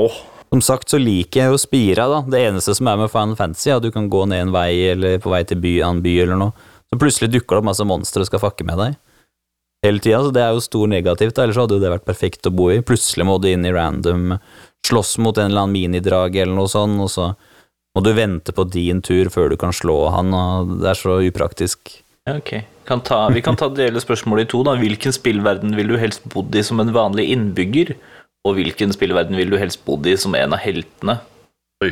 Oh. Som sagt så liker jeg jo Spira, da. Det eneste som er med Final Fantasy, er at du kan gå ned en vei eller på vei til by, en by eller noe. Så plutselig dukker det opp masse monstre og skal fakke med deg. Hele tida, så det er jo stor negativt. Ellers hadde jo det vært perfekt å bo i. Plutselig må du inn i random, slåss mot en eller annen minidrag eller noe sånt, og så må du vente på din tur før du kan slå han, og det er så upraktisk. Ja, ok. Kan ta, vi kan ta dele spørsmålet i to. da. Hvilken spillverden vil du helst bodd i som en vanlig innbygger? Og hvilken spillverden vil du helst bodd i som en av heltene? oi.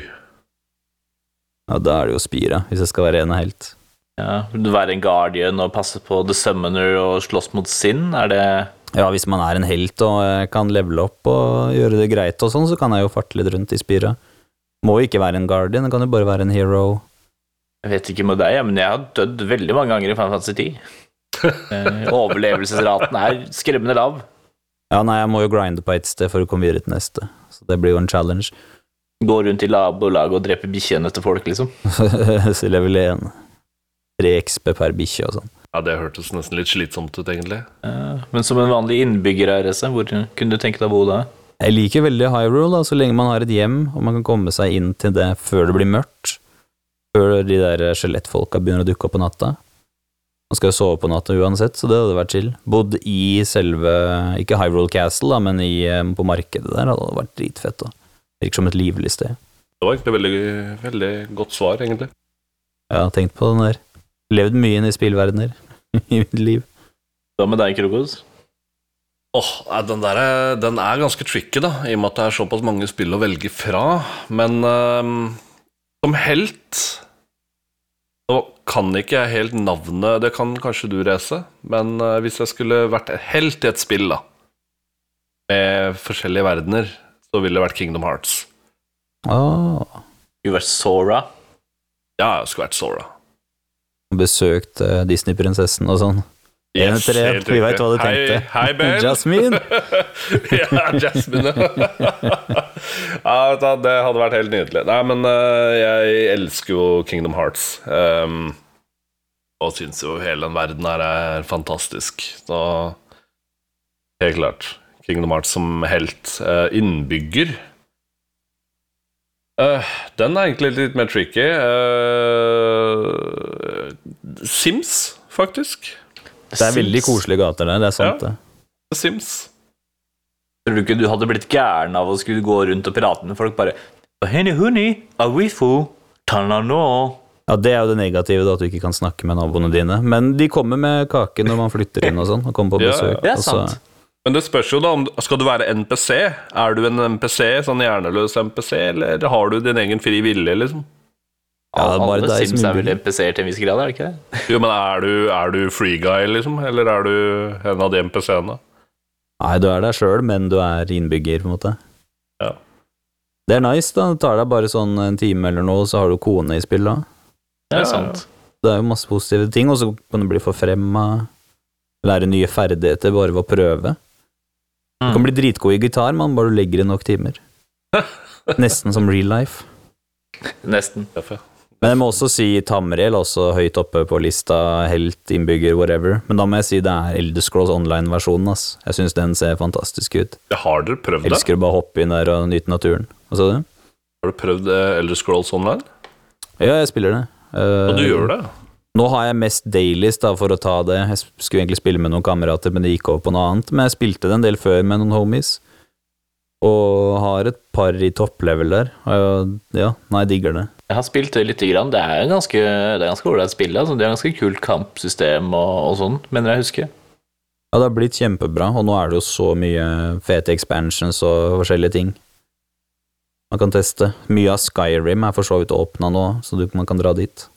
Ja, da er det jo Spira, hvis jeg skal være en av helt. Ja, være en guardian og passe på The Summoner og slåss mot Sinn? Er det Ja, hvis man er en helt og eh, kan levele opp og gjøre det greit og sånn, så kan jeg jo farte litt rundt i spira. Må jo ikke være en guardian, det kan jo bare være en hero. Jeg vet ikke med deg, men jeg har dødd veldig mange ganger i Final Fantasy 10. Eh, Overlevelsesraten er skremmende lav. Ja, nei, jeg må jo grinde på ett sted for å komme videre til neste, så det blir jo en challenge. Gå rundt i nabolaget og drepe bikkjene til folk, liksom. så level 1. 3 XP per bikkje og sånn. Ja, det hørtes nesten litt slitsomt ut, egentlig. Ja, Men som en vanlig innbygger her, Resse, hvor kunne du tenke deg å bo da? Jeg liker veldig Hyrule, da, så lenge man har et hjem og man kan komme seg inn til det før det blir mørkt. Før de der skjelettfolka begynner å dukke opp på natta. Man skal jo sove på natta uansett, så det hadde vært chill. Bodd i selve, ikke Hyrule Castle, da, men i, eh, på markedet der hadde det vært dritfett. da. Virker som et livlig sted. Det var egentlig veldig, veldig godt svar, egentlig. Har tenkt på den der. Levd mye inn i spillverdener i mitt liv. Hva med deg, Krokos? Åh, oh, den der er, den er ganske tricky, da, i og med at det er såpass mange spill å velge fra. Men ehm, som helt så kan ikke jeg helt navnet Det kan kanskje du Reze. men uh, hvis jeg skulle vært helt i et spill, da, med forskjellige verdener, så ville det vært Kingdom Hearts. Oh. Du vært Sora. Ja, jeg skulle vært Sora. Besøkt eh, Disney-prinsessen og sånn. Yes, helt Vi veit hva du Hei, tenkte. Hei, Ben. Jasmine! ja, Jasmine. ja, det hadde vært helt nydelig. Nei, men eh, jeg elsker jo Kingdom Hearts. Um, og syns jo hele den verden her er fantastisk. Så helt klart. Kingdom Hearts som helt. Eh, innbygger Eh, Den er egentlig litt mer tricky. Uh, Sims, faktisk. Det er veldig koselige gater der, det er sant, Ja. det. Sims. Tror du ikke du hadde blitt gæren av å skulle gå rundt og prate med folk bare huni, awifu, tanano. Ja, Det er jo det negative, da, at du ikke kan snakke med naboene dine. Men de kommer med kake når man flytter inn og sånn, og kommer på besøk. Ja, det er og så- sant. Men det spørs jo da om Skal du være NPC? Er du en NPC, sånn hjerneløs NPC, eller har du din egen fri vilje, liksom? Ja, det er bare Alle Sims er vel. NPC-er til en viss grad, er det ikke det? Jo, men er du, er du free guy, liksom? Eller er du en av de NPC-ene? Nei, du er deg sjøl, men du er innbygger, på en måte. Ja. Det er nice, da. Det tar deg bare sånn en time eller noe, så har du kone i spill da. Det Ja, er sant. Det er jo masse positive ting, og så kan du bli forfremma, lære nye ferdigheter bare ved å prøve. Du kan bli dritgod i gitar, man, bare du legger inn nok timer. Nesten som real life. Nesten. Men jeg må også si Tamriel, også høyt oppe på lista, helt, innbygger, whatever. Men da må jeg si det er Elder Scrolls Online-versjonen, ass. Jeg syns den ser fantastisk ut. Ja, Har dere prøvd det? Elsker å bare hoppe inn der og nyte naturen. Hva sa du? Har du prøvd Elderscrolls Elder Scrolls Online? Ja, jeg spiller det. Uh, Og du gjør det? Nå har jeg mest dailies da, for å ta det. Jeg skulle egentlig spille med noen kamerater, men det gikk over på noe annet. Men jeg spilte det en del før med noen homies. Og har et par i topplevel der. Ja, nei, digger det. Jeg har spilt det lite grann. Det er ganske ganske ålreit spill. Altså. Det er ganske kult kampsystem og, og sånn, mener jeg husker. Ja, det har blitt kjempebra, og nå er det jo så mye fete expansions og forskjellige ting. Man kan teste. Mye av Skyrim er for så vidt åpna nå, så du, man kan dra dit.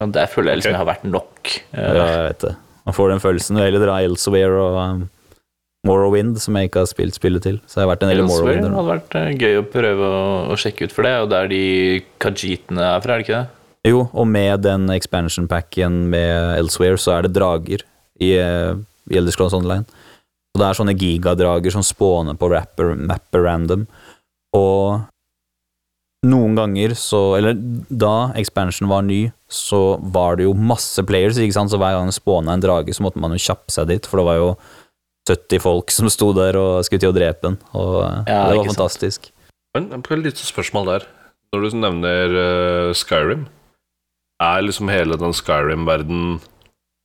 Ja, Der føler jeg liksom jeg har vært nok. Ja, Eh, jeg vet det. Man får den følelsen. Vil heller dra Elsewhere og um, Morrowind, som jeg ikke har spilt spillet til. Så jeg har vært en del Morrowind. Elsewhere hadde vært eh, gøy å prøve å, å sjekke ut for det, og der de kajitene er fra, er det ikke det? Jo, og med den expansion packen med Elsewhere, så er det drager i, eh, i Elder Scrolls Online. Og det er sånne gigadrager som spåner på rapper, mapper random. Og noen ganger så Eller da expansion var ny, så var det jo masse players, ikke sant, så hver gang det spåna en drage, så måtte man jo kjappe seg dit, for det var jo 70 folk som sto der og skulle til å drepe den, og eh, Ja, det var sant. fantastisk. Men jeg et lite spørsmål der. Når du nevner uh, Skyrim, er liksom hele den Skyrim-verden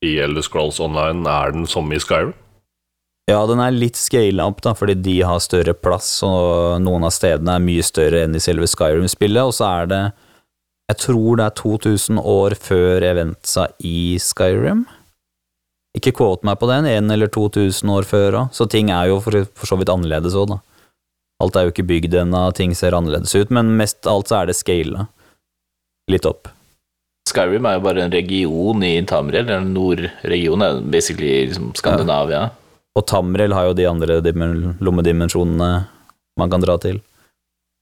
i Elder Scrolls Online Er den som i Skyrim? Ja, den er litt scala opp, da, fordi de har større plass, og noen av stedene er mye større enn i selve Skyrim-spillet, og så er det Jeg tror det er 2000 år før eventsa i Skyrim. Ikke quote meg på den, en eller 2000 år før òg, så ting er jo for, for så vidt annerledes òg, da. Alt er jo ikke bygd ennå, ting ser annerledes ut, men mest alt så er det scala. Litt opp. Skyrim er jo bare en region i Tamriel. en nordregionen er basically liksom Skandinavia. Og Tamriel har jo de andre lommedimensjonene man kan dra til.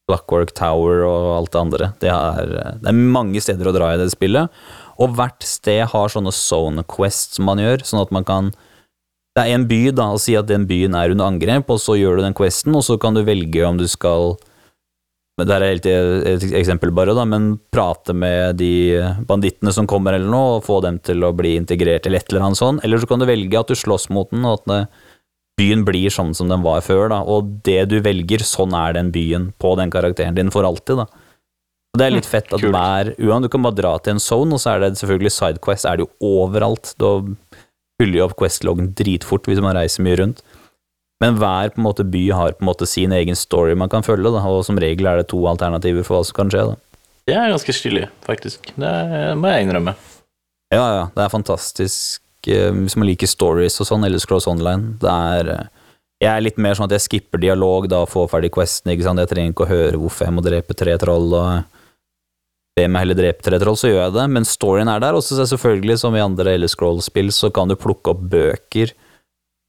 Clockwork Tower og alt det andre. Det er, det er mange steder å dra i det spillet, og hvert sted har sånne zone quests man gjør, sånn at man kan Det er en by, da, og si at den byen er under angrep, og så gjør du den questen, og så kan du velge om du skal Det er helt et eksempel bare, da, men prate med de bandittene som kommer eller noe, og få dem til å bli integrert eller et eller annet sånt. Eller så kan du velge at du slåss mot den, og at det, byen blir sånn som den var før, da. Og det du velger, sånn er den byen på den karakteren din for alltid, da. Og det er litt fett at kult. hver Uan, du kan bare dra til en zone, og så er det selvfølgelig Sidequest er det jo overalt. Da fyller jo opp Quest-loggen dritfort hvis man reiser mye rundt. Men hver på en måte by har på en måte sin egen story man kan følge, da, og som regel er det to alternativer for hva som kan skje. da. Det er ganske stilig, faktisk. Det må jeg innrømme. Ja, ja, det er fantastisk eh, hvis man liker stories og sånn, eller Scrolls Online. Det er eh, Jeg er litt mer sånn at jeg skipper dialog da får ferdig questen, ikke sant. Jeg trenger ikke å høre hvorfor jeg må drepe tre troll og be meg heller drepe tre troll, så gjør jeg det. Men storyen er der. Og så selvfølgelig, som i andre eller Scroll-spill, så kan du plukke opp bøker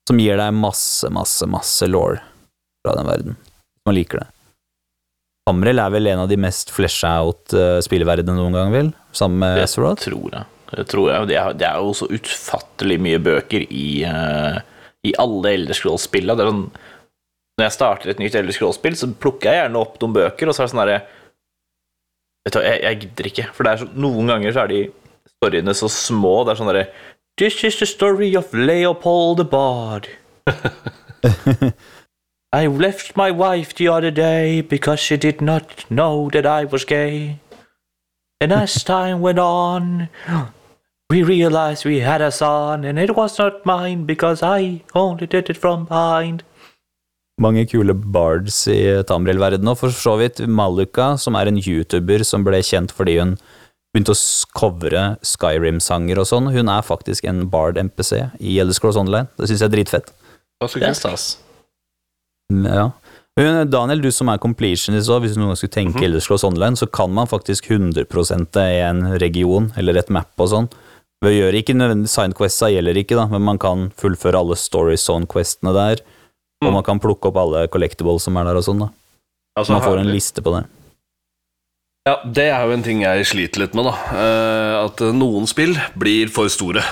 som gir deg masse, masse, masse law fra den verden. Man liker det. Hamrel er vel en av de mest flesha out uh, spillverdenene noen gang, vel? Sammen med Det Azeroth? tror jeg. Tror jeg. Det er, det er jo så utfattelig mye bøker i, uh, i alle Elder Scrolls-spillene. Er sånn Når jeg starter et nytt Elder Scrolls-spill, så plukker jeg gjerne opp noen bøker, og så er det sånn herre jeg, jeg gidder ikke. For det så, noen ganger så er de storyene så små. Det er sånn derre This is the story of Leopold the Bard. I left my wife the other day because she did not know that I was gay. And as time went on, we realized we had a son, and it was not mine because I only did it from behind. mange kule bards i Tamriel-verdenen, og for så vidt Maluka, som er en YouTuber som ble kjent fordi hun begynte å covre Skyrim-sanger og sånn. Hun er faktisk en bard-MPC i Elder Scrolls Online. Det syns jeg er dritfett. Det er stas. Mm, Ja. Daniel, du som er completionist òg, hvis du noen gang skulle tenke Elder Scrolls Online, så kan man faktisk 100 i en region eller et map og sånn. Ved gjør ikke nødvendig Signquesta gjelder ikke, da, men man kan fullføre alle Story Zone-questene der. Og Mm. man kan plukke opp alle collectibles som er der og sånn, da. Altså, Man får en liste på det. Ja, det er jo en ting jeg sliter litt med, da. Eh, At noen spill blir for store.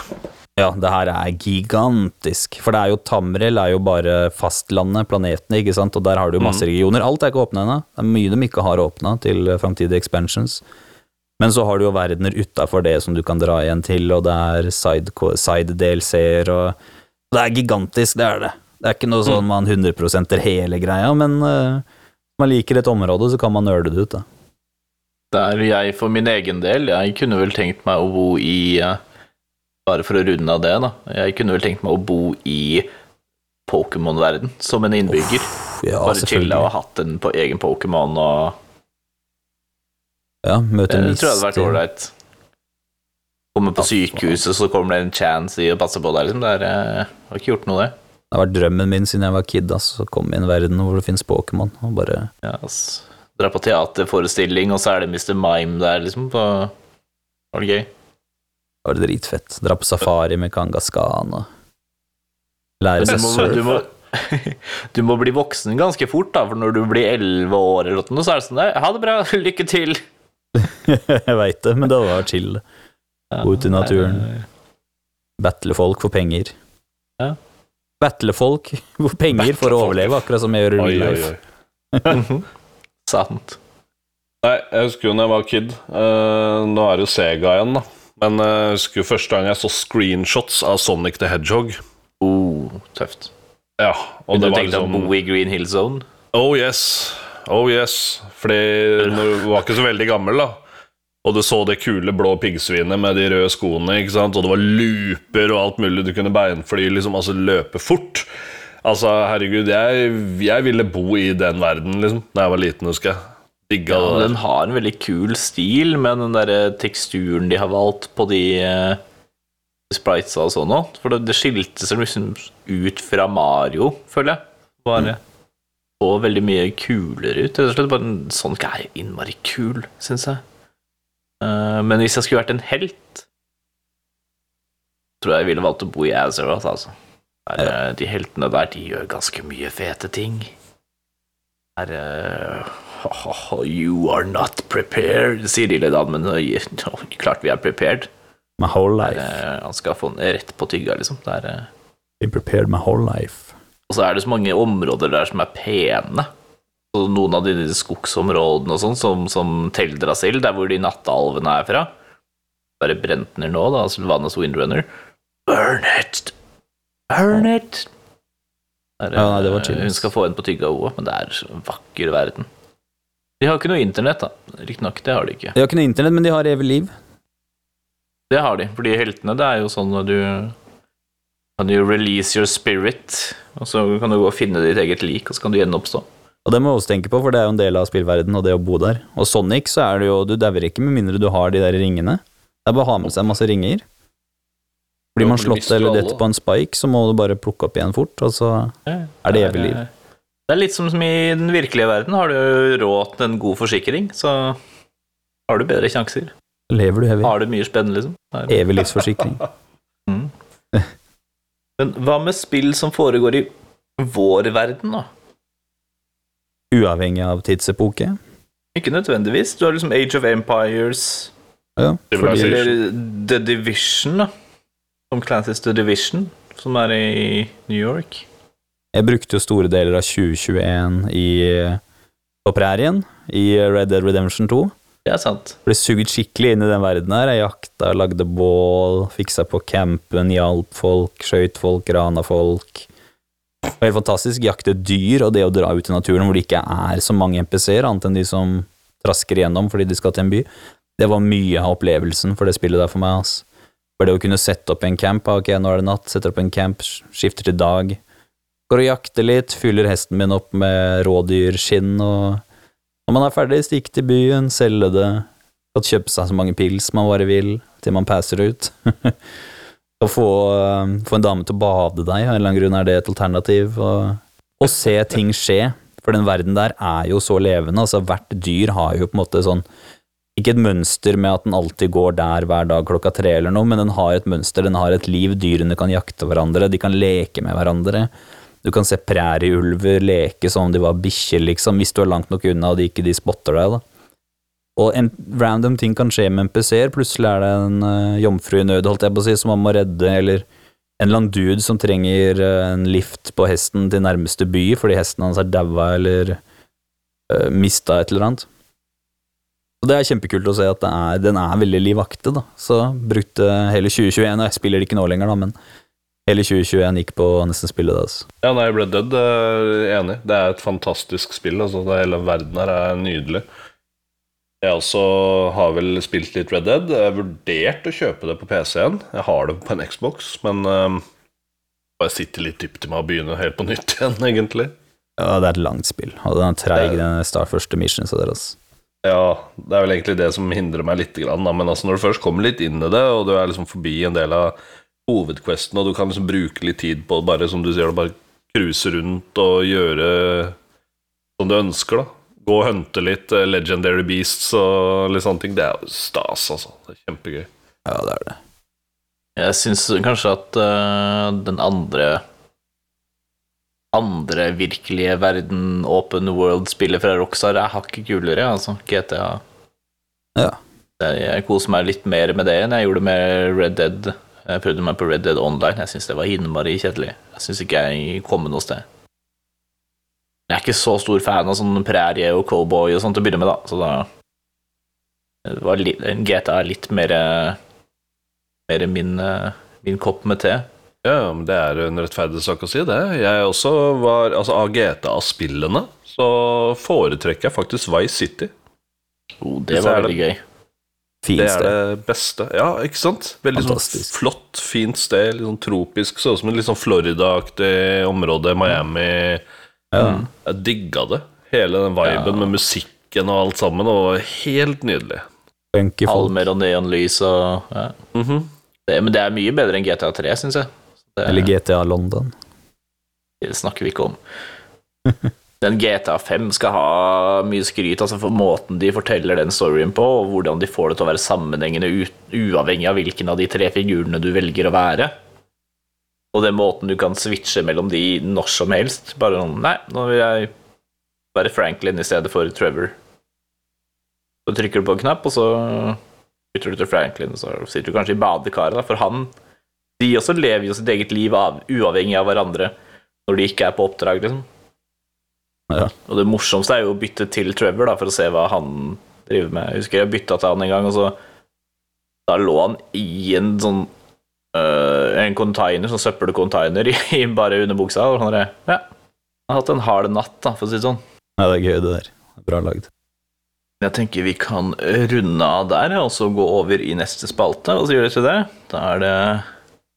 Ja, det her er gigantisk. For det er jo Tamriel er jo bare fastlandet, planetene, ikke sant, og der har du masse regioner. Alt er ikke åpna ennå. Det er mye de ikke har åpna til framtidige expansions. Men så har du jo verdener utafor det som du kan dra igjen til, og det er side- side-DLC-er og Det er gigantisk, det er det. Det er ikke noe sånn man 100 hele greia, men uh, man liker et område, så kan man nøle det ut, da. Der jeg for min egen del, jeg kunne vel tenkt meg å bo i eh, Bare for å runde av det, da. Jeg kunne vel tenkt meg å bo i Pokémon-verden som en innbygger. Ja, Bare chilla og hatt en egen Pokémon og Ja, møte Det tror jeg hadde vært ålreit. Komme på sykehuset, så kommer det en chance i å passe på deg, liksom. Det er, jeg har ikke gjort noe, det. Det har vært drømmen min siden jeg var kid, ass, å komme i en verden hvor det finnes Pokémon, og bare Ja, ass. Dra på teaterforestilling, og så er det Mr. Mime der, liksom. På... Var det gøy? Det var dritfett. Dra på safari med Kangaskhan og lære seg surf. du, må, du må bli voksen ganske fort, da, for når du blir elleve år, eller noe, så er det sånn der, Ha det bra, lykke til! jeg veit det, men det var chill. Gå ut i naturen. Battle folk for penger. Ja. Battle folk for penger for å overleve, akkurat som jeg gjør i real life. oi. Sant. Nei, jeg husker jo da jeg var kid eh, Nå er det jo Sega igjen, da. Men eh, jeg husker jo første gang jeg så screenshots av Sonic the Hedgehog. Oh, tøft. Ja, og Og du det var tenkte liksom å bo i Green Hill Zone? Oh yes, oh yes. Fordi du var ikke så veldig gammel, da. Og du så det kule blå piggsvinet med de røde skoene, ikke sant? og det var looper og alt mulig. Du kunne beinfly, liksom, altså løpe fort. Altså, herregud, jeg, jeg ville bo i den verden, liksom, da jeg var liten, husker jeg. Digga Ja, den har en veldig kul stil med den der teksturen de har valgt på de eh, spritesa og sånn òg. For det, det skilte seg liksom ut fra Mario, føler jeg. Bare så veldig mye kulere ut. Rett og slett bare en Sonic er innmari kul, syns jeg. Eh, men hvis jeg skulle vært en helt, tror jeg jeg ville valgt å bo i Azeroth, altså. Der, ja. De heltene der, de gjør ganske mye fete ting. Der, eh, you are not prepared, sier litt, men eh, klart vi er prepared. My whole life. Der, han skal få den rett på tygga, liksom. Der, eh, Been prepared my whole life. Og så er det så mange områder der som er pene. Så noen av de skogsområdene og sånn, som, som Teldrasil, der hvor de nattalvene er fra Bare brent ned nå, da, Sylvanas Windrunner. Burn it! Burn it! Der, Ja, nei, det var chillings. Hun skal få en på tygga, òg, men det er så vakker verden. De har ikke noe internett, da. Riktignok, det har de ikke. De har ikke noe internett, men de har evig liv. Det har de, fordi heltene, det er jo sånn når du kan du release your spirit, og så kan du gå og finne ditt eget lik, og så kan du gjenoppstå. Og det må vi også tenke på, for det er jo en del av spillverden og det å bo der. Og Sonic, så er det jo Du dauer ikke med mindre du har de der ringene. Det er bare å ha med seg masse ringer. Blir man slått eller dette på en spike, så må du bare plukke opp igjen fort, og så er det evig liv. Det er litt som, i den virkelige verden. Har du råd til en god forsikring, så har du bedre sjanser. lever du evig. Har du mye spennende, liksom. Evig livsforsikring. Men hva med spill som foregår i vår verden, da? Uavhengig av tidsepoke. Ikke nødvendigvis. Du har liksom Age of Empires, Ja, fordi, eller The Division, da. Som Clancy's The Division, som er i New York. jeg brukte jo store deler av 2021 i, på prærien, i Red Dead Redemption 2. Det er sant. Ble sugd skikkelig inn i den verden her. Jeg jakta, lagde bål, fiksa på campen, hjalp folk, skøyt folk, rana folk. Det var helt fantastisk. Jakte dyr og det å dra ut i naturen hvor det ikke er så mange NPC-er, annet enn de som trasker igjennom fordi de skal til en by. Det var mye av opplevelsen for det spillet der for meg. ass. For det å kunne sette opp en camp, ah, ok, nå er det natt, setter opp en camp, skifter til dag, går og jakter litt, fyller hesten min opp med rådyrskinn og når man er ferdig, stikke til byen, selge det, kan kjøpe seg så mange pils man bare vil, til man passer ut. Å få, eh, få en dame til å bade deg, av en eller annen grunn er det et alternativ. Og se ting skje, for den verden der er jo så levende. altså Hvert dyr har jo på en måte sånn Ikke et mønster med at den alltid går der hver dag klokka tre eller noe, men den har et mønster, den har et liv. Dyrene kan jakte hverandre, de kan leke med hverandre. Du kan se prærieulver leke som om de var bikkjer, liksom, hvis du er langt nok unna og de ikke de spotter deg, da. Og en random ting kan skje med NPC-er. Plutselig er det en uh, jomfru i nød, holdt jeg på å si, som man må redde, eller en annen dude som trenger uh, en lift på hesten til nærmeste by fordi hesten hans er daua eller uh, mista et eller annet. Og det er kjempekult å se at er, den er veldig livaktig, da. Så brukte hele 2021, og jeg spiller det ikke nå lenger, da, men hele 2021 gikk på nesten spille det, altså. Ja, nei, Red Dead er enig. Det er et fantastisk spill. Altså, det hele verden her er nydelig. Jeg også har vel spilt litt Red Dead. Jeg har vurdert å kjøpe det på PC-en. Jeg har det på en Xbox, men um, jeg sitter litt dypt i meg og begynner helt på nytt igjen, egentlig. Ja, det er et langt spill, og den er treig, den start første Missions er altså. Ja, det er vel egentlig det som hindrer meg litt, men altså når du først kommer litt inn i det, og du er liksom forbi en del av hovedquesten, og du kan liksom bruke litt tid på bare, som du sier, bare cruise rundt og gjøre som du ønsker, da. Gå og hunte litt eh, legendary beasts og litt sånne ting. Det er jo stas, altså. Det er kjempegøy. Ja, det er det. Jeg syns kanskje at uh, den andre andre virkelige verden, open world-spillet fra Rockstar er hakket kulere, altså. GTA. Ja. Jeg koser meg litt mer med det enn jeg gjorde med Red Dead. Jeg prøvde meg på Red Dead Online. Jeg syns det var innmari kjedelig. Jeg syns ikke jeg kom noe sted. Jeg er ikke så stor fan av sånn prærie og cowboy og sånt til å begynne med, da, så da var litt, GTA er litt mer mer min, eh, min kopp med te. Ja, men det er en rettferdig sak å si, det. Jeg også var Altså, av GTA-spillene så foretrekker jeg faktisk Vice City. Oh, det var veldig gøy. Fint Det er det beste. Ja, ikke sant? Veldig sånn flott, fint sted. Litt sånn tropisk. Så ut som et litt sånn Florida-aktig område. Miami. Ja. Jeg digga det. Hele den viben Ja. med musikken og alt sammen. Og helt nydelig. Almer. Palmer og neonlys og ja. Mhm. det, Men det er mye bedre enn GTA 3, syns jeg. Det, Eller GTA London. det snakker vi ikke om. den GTA 5 skal ha mye skryt altså for måten de forteller den storyen på, og hvordan de får det til å være sammenhengende uavhengig av hvilken av de tre figurene du velger å være. Og den måten du kan switche mellom de når som helst. Bare sånn Nei, nå vil jeg være Franklin i stedet for Trevor. Så trykker du på en knapp, og så bytter du til Franklin, og så sitter du kanskje i badekaret, da, for han De også lever jo sitt eget liv av, uavhengig av hverandre når de ikke er på oppdrag, liksom. Ja. Og det morsomste er jo å bytte til Trevor da, for å se hva han driver med. Jeg husker jeg bytta til han en gang, og så Da lå han i en sånn øh, En container, sånn søppelcontainer, i, i bare under buksa. Og sånn, Ja. Han har hatt en hard natt, da, for å si det sånn. Ja, det er gøy, det der. Bra lagd. Jeg tenker vi kan runde av der, og så gå over i neste spalte. Hva sier dere til det? Da er det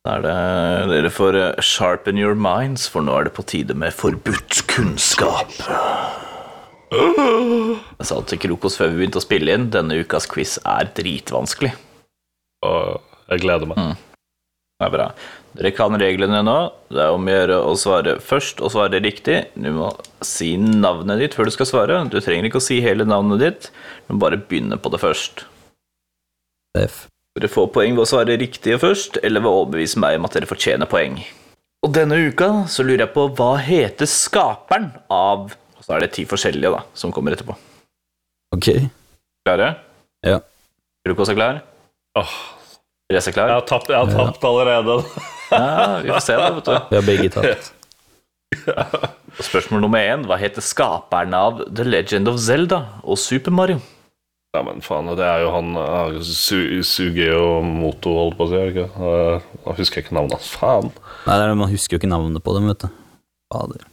da er det dere får eh, sharpen your minds, for nå er det på tide med forbudt kunnskap. Jeg sa til Krokos før vi begynte å spille inn, denne ukas quiz er dritvanskelig. Og jeg gleder meg. Det er bra. Dere kan reglene nå. Det er om å gjøre å svare først og svare riktig. Du må si navnet ditt før du skal svare. Du trenger ikke å si hele navnet ditt, men bare begynne på det først. F. Dere får poeng ved å svare riktige først, eller ved å overbevise meg om at dere fortjener poeng. Og denne uka så lurer jeg på hva heter skaperen av Og så er det ti forskjellige da, som kommer etterpå. Ok. Klare? Ja. Frokos er klar? Åh, Therese er jeg klar? har tapt, jeg har tapt allerede. Ja, vi får se, da. vet du. Vi har begge tapt. Spørsmål nummer én. Hva heter skaperen av The Legend of Zelda og Super Mario? Ja, men faen, det er jo han uh, Su Sugeo Moto, holdt på å si. det ikke? Uh, jeg husker ikke navnet hans. Faen. Nei, det er, Man husker jo ikke navnet på dem, vet du. Fader.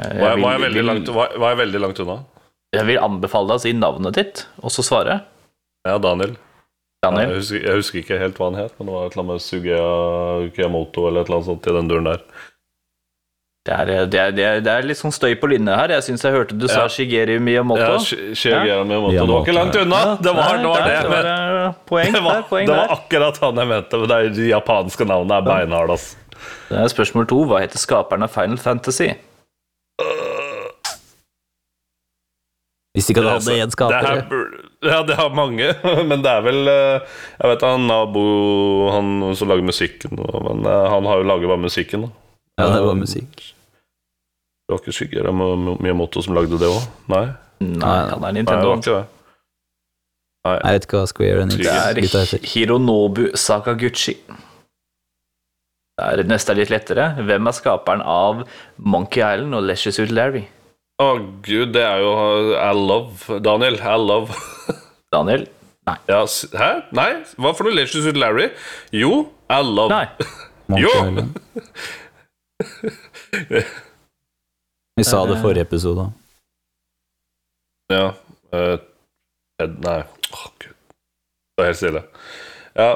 Eh, Var jeg, var jeg, veldig, langt, var, var jeg veldig langt unna? Jeg vil anbefale deg å si navnet ditt, og så svare. Ja, Daniel. Daniel. Jeg husker, jeg husker ikke helt hva han het, men det var et eller annet med Sugea Kiyamoto eller et eller annet sånt i den duren der. Det er, det, er, det, er, det er litt sånn støy på linje her. Jeg syns jeg hørte du sa Ja. Shigeru Miyamoto. Ja, Shigeru Miyamoto. Det var ikke langt unna! Det var det, var det. Men, eh, Poeng var, det var akkurat han jeg mente. Men det de japanske navnet er beinhardt, ass. Det er spørsmål to. Hva heter skaperen av Final Fantasy? Hvis ikke du hadde Altså, én skaper. Ja, det har mange, men det er vel eh, Jeg vet han Nabo, han som lager musikken, men eh, han har jo laget bare musikken. da. Ja, det var musikk. Det var ikke Shigeru Miyamoto som lagde det òg? Nei? Nei, Nei, han er Nei, det Nintendo. var ikke det. Jeg vet ikke hva Square Enix Det gutta er heter. Hironobu Sakaguchi. Det er neste er litt lettere. Hvem er skaperen av Monkey Island og Leisure Suit Larry? Å gud, det er jo I Love. Daniel, I Love. Daniel? Ja, s- hæ? Nei? Hva for noe Legends Suit Larry? Jo, I Love. Nei. Monkey Jo! Vi sa det forrige episode. Ja. uh, nei. oh, gud. Det er helt stille. Ja.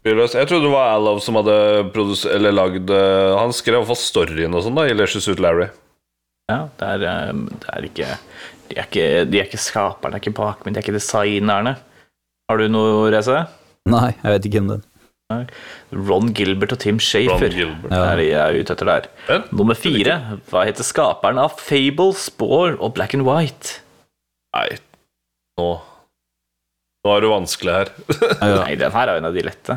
Jeg trodde det var Alov Love som hadde eller lagd eh, Han skrev i hvert fall storyen og sånn da i Legends Ut Larry. Ja, det er, eh, det er ikke de er ikke, de er ikke skaperne, de er ikke bakmenn, de er ikke designerne. Har du noe, Reze? Nei, jeg vet ikke hvem det er. Ron Gilbert og Tim Shafer Gilbert. Ja. er jeg er ute etter der. Men, Nummer fire. Hva heter skaperen av Fable, Spore og Black and White? nei, nå Nå er det vanskelig her. Ja, Nei, den her er jo en av de lette.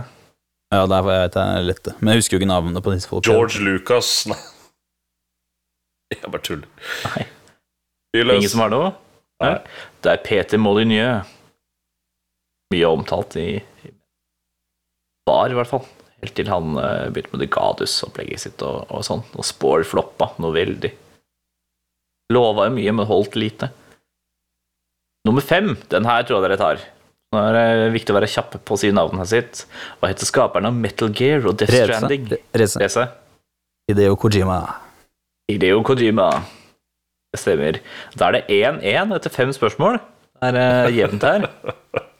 ja der var jeg vet jeg er lette. Men jeg husker jo ikke navnet på disse folka. George Lucas Nei. Jeg bare tuller. Nei. Ingen som har noe? Nei. Det er Peter Molyneux. Mye omtalt i, i Var, i hvert fall. Helt til han eh, begynte med det Gadus-opplegget sitt og, og sånn. Og Spore floppa noe veldig. Lova jo mye, men holdt lite. Nummer fem. Den her tror jeg dere tar. Nå er det viktig å være kjapp på å si navnet sitt. Hva heter skaperen av Metal Gear og Death Stranding? Reze. Reze? Hideo Kojima. Ideo Kojima. Det stemmer. Da er det 1-1 etter fem spørsmål. Det er uh, jevnt her.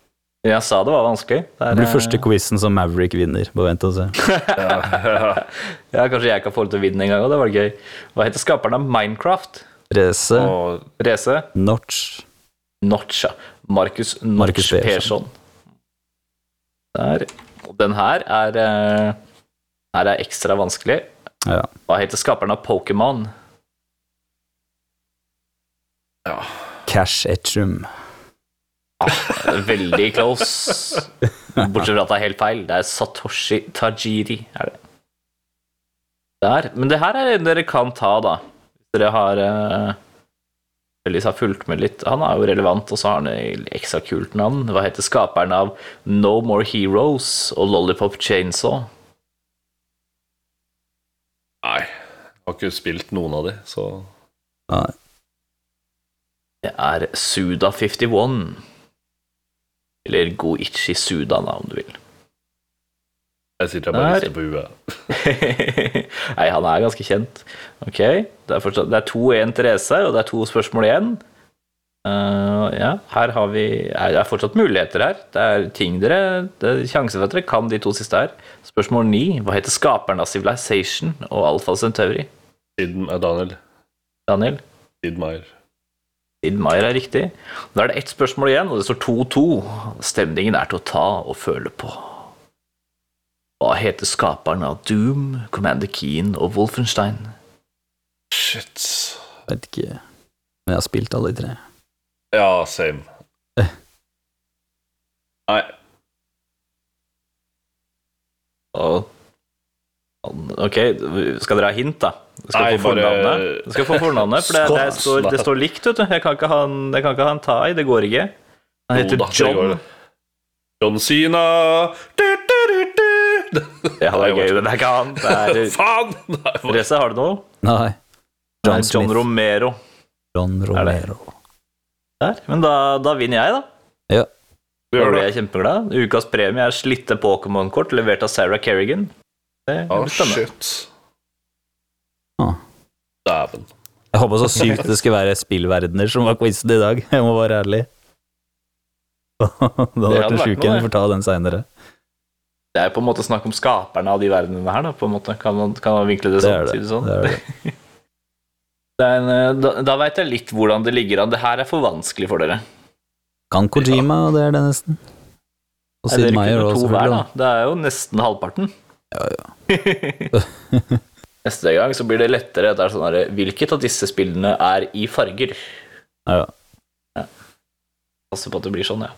Jeg sa det var vanskelig. Det, Det er, blir eh, første quizen som Maverick vinner. Bare vent og se. Ja, Kanskje jeg kan få det til å vinne en gang, og det var gøy. Hva heter skaperen av Minecraft? Rese. Og Rese. Notch Notch, Markus Markus Notch Persson. Der. Og den her er eh, Her er ekstra vanskelig. Ja. Hva heter skaperen av Pokémon? Ja. Cash Etchum. Veldig close. Bortsett fra at det er helt feil. Det er Satoshi Tajiri. Er det. Der. Men det her er en dere kan ta, da. Hvis dere har uh, Ellis har fulgt med litt. Han er jo relevant, og så har han et ekstra kult navn. Hva heter skaperen av No More Heroes og Lollipop Chainsaw? Nei, jeg har ikke spilt noen av de, så Nei. Det er Suda51. Eller Goichi Suda, da, om du vil. jeg sitter bare og rister på huet. Nei, han er ganske kjent. Ok, det er, fortsatt, det er 2-1 Therese, og det er to spørsmål igjen. Uh, ja, her har vi Det er fortsatt muligheter her. Det er ting dere Det er sjanser for at dere kan de to siste her. Spørsmål 9. Hva heter skaperen av Civilization og Alfa Centauri? Siden er Daniel. Daniel? Sid Meier. Sid Meier er riktig. Da er det ett spørsmål igjen, og det står 2-2. Stemningen er til å ta og føle på. Hva heter skaperen av Doom, Commander Keen og Wolfenstein? Shit. Vet ikke. Men jeg har spilt alle de tre. Ja, same. Nei. Og Ok, skal dere ha hint, da? Skal Nei, få bare- fornavnet. Du skal få fornavnet, for det, det, står, det står likt, vet du. Jeg kan ikke ha en, jeg kan ikke ha en tai, det går ikke. Han heter da, John. John Sina du, du, du, du. Ja, det er gøy, men det er ikke han. Det er Faen! Reza, har du noe? Nei. John Nei, John Romero. John? Romero. Der. Men da, da vinner jeg, da. Ja. Da blir jeg kjempeglad. Ukas premie er slitte Pokémon-kort levert av Sarah Kerrigan. Det blir spennende. shit. Ah. Dæven. Jeg håpa så sykt det skulle være spillverdener som var quizen i dag. Jeg må være ærlig. Det hadde Det vært en sjuk en. Vi får ta den seinere. Det er på en måte snakk om skaperne av de verdenene her, da, på en måte. Kan man, kan man vinkle det sånn? det. Det sånn? det, en, eh, da da veit jeg litt hvordan det ligger an. Det her er for vanskelig for dere. Kan Kojima, det er det nesten. Og Sid Meyer òg, da? selvfølgelig. Det er jo nesten halvparten. Ja, ja. Neste gang så blir det lettere. Det er sånn her, Hvilket av disse spillene er i farger? Ja, ja. Passer på at det blir sånn, ja.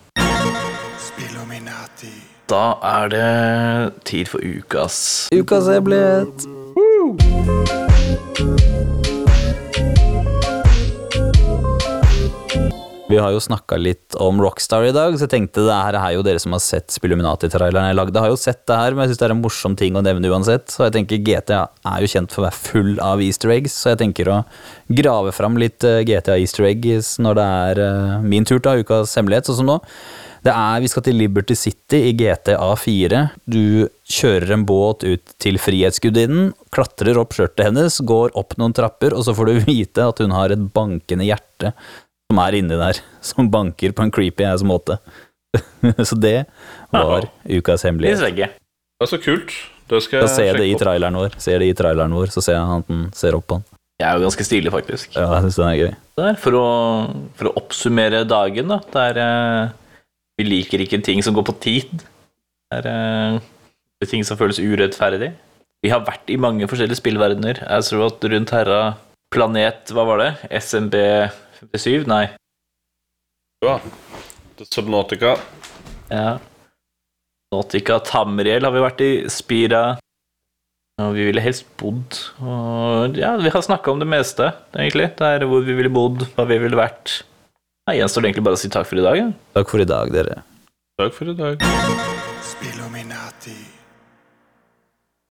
Da er det tid for ukas Ukas hemmelighet. Vi har jo snakka litt om Rockstar i dag, så jeg tenkte det her er jo dere som har sett Spilluminati-traileren jeg lagde, har jo sett det her, men jeg syns det er en morsom ting å nevne uansett. Så jeg tenker GTA er jo kjent for å være full av easter eggs, så jeg tenker å grave fram litt eh, GTA easter eggs når det er eh, min tur til ukas hemmelighet, sånn som nå. Det er, Vi skal til Liberty City i GTA 4. Du kjører en båt ut til Frihetsgudinnen, klatrer opp skjørtet hennes, går opp noen trapper, og så får du vite at hun har et bankende hjerte som er inni der, som banker på en creepy ass måte. så det var ukas hemmelighet. Det er så kult. Det skal Da ser jeg det i traileren vår, ser det i traileren vår, så ser jeg at han ser opp på han. Jeg er jo ganske stilig, faktisk. Ja, jeg synes den er gøy. Der, for, å, for å oppsummere dagen, da. Der, er eh, Vi liker ikke ting som går på tid. Det er eh, det er ting som føles urettferdig. Vi har vært i mange forskjellige spillverdener. Jeg tror at rundt herra Planet Hva var det? SMB 57? Nei. Ja. Subnautica. Ja. Nautica, Tamriel har vi vært i. Spira. Og vi ville helst bodd og Ja, vi har snakka om det meste, egentlig. Det er hvor vi ville bodd, hva vi ville vært. Da Gjenstår det egentlig bare å si takk for i dag. Ja. Takk for i dag, dere. Takk for i dag. Spilluminati.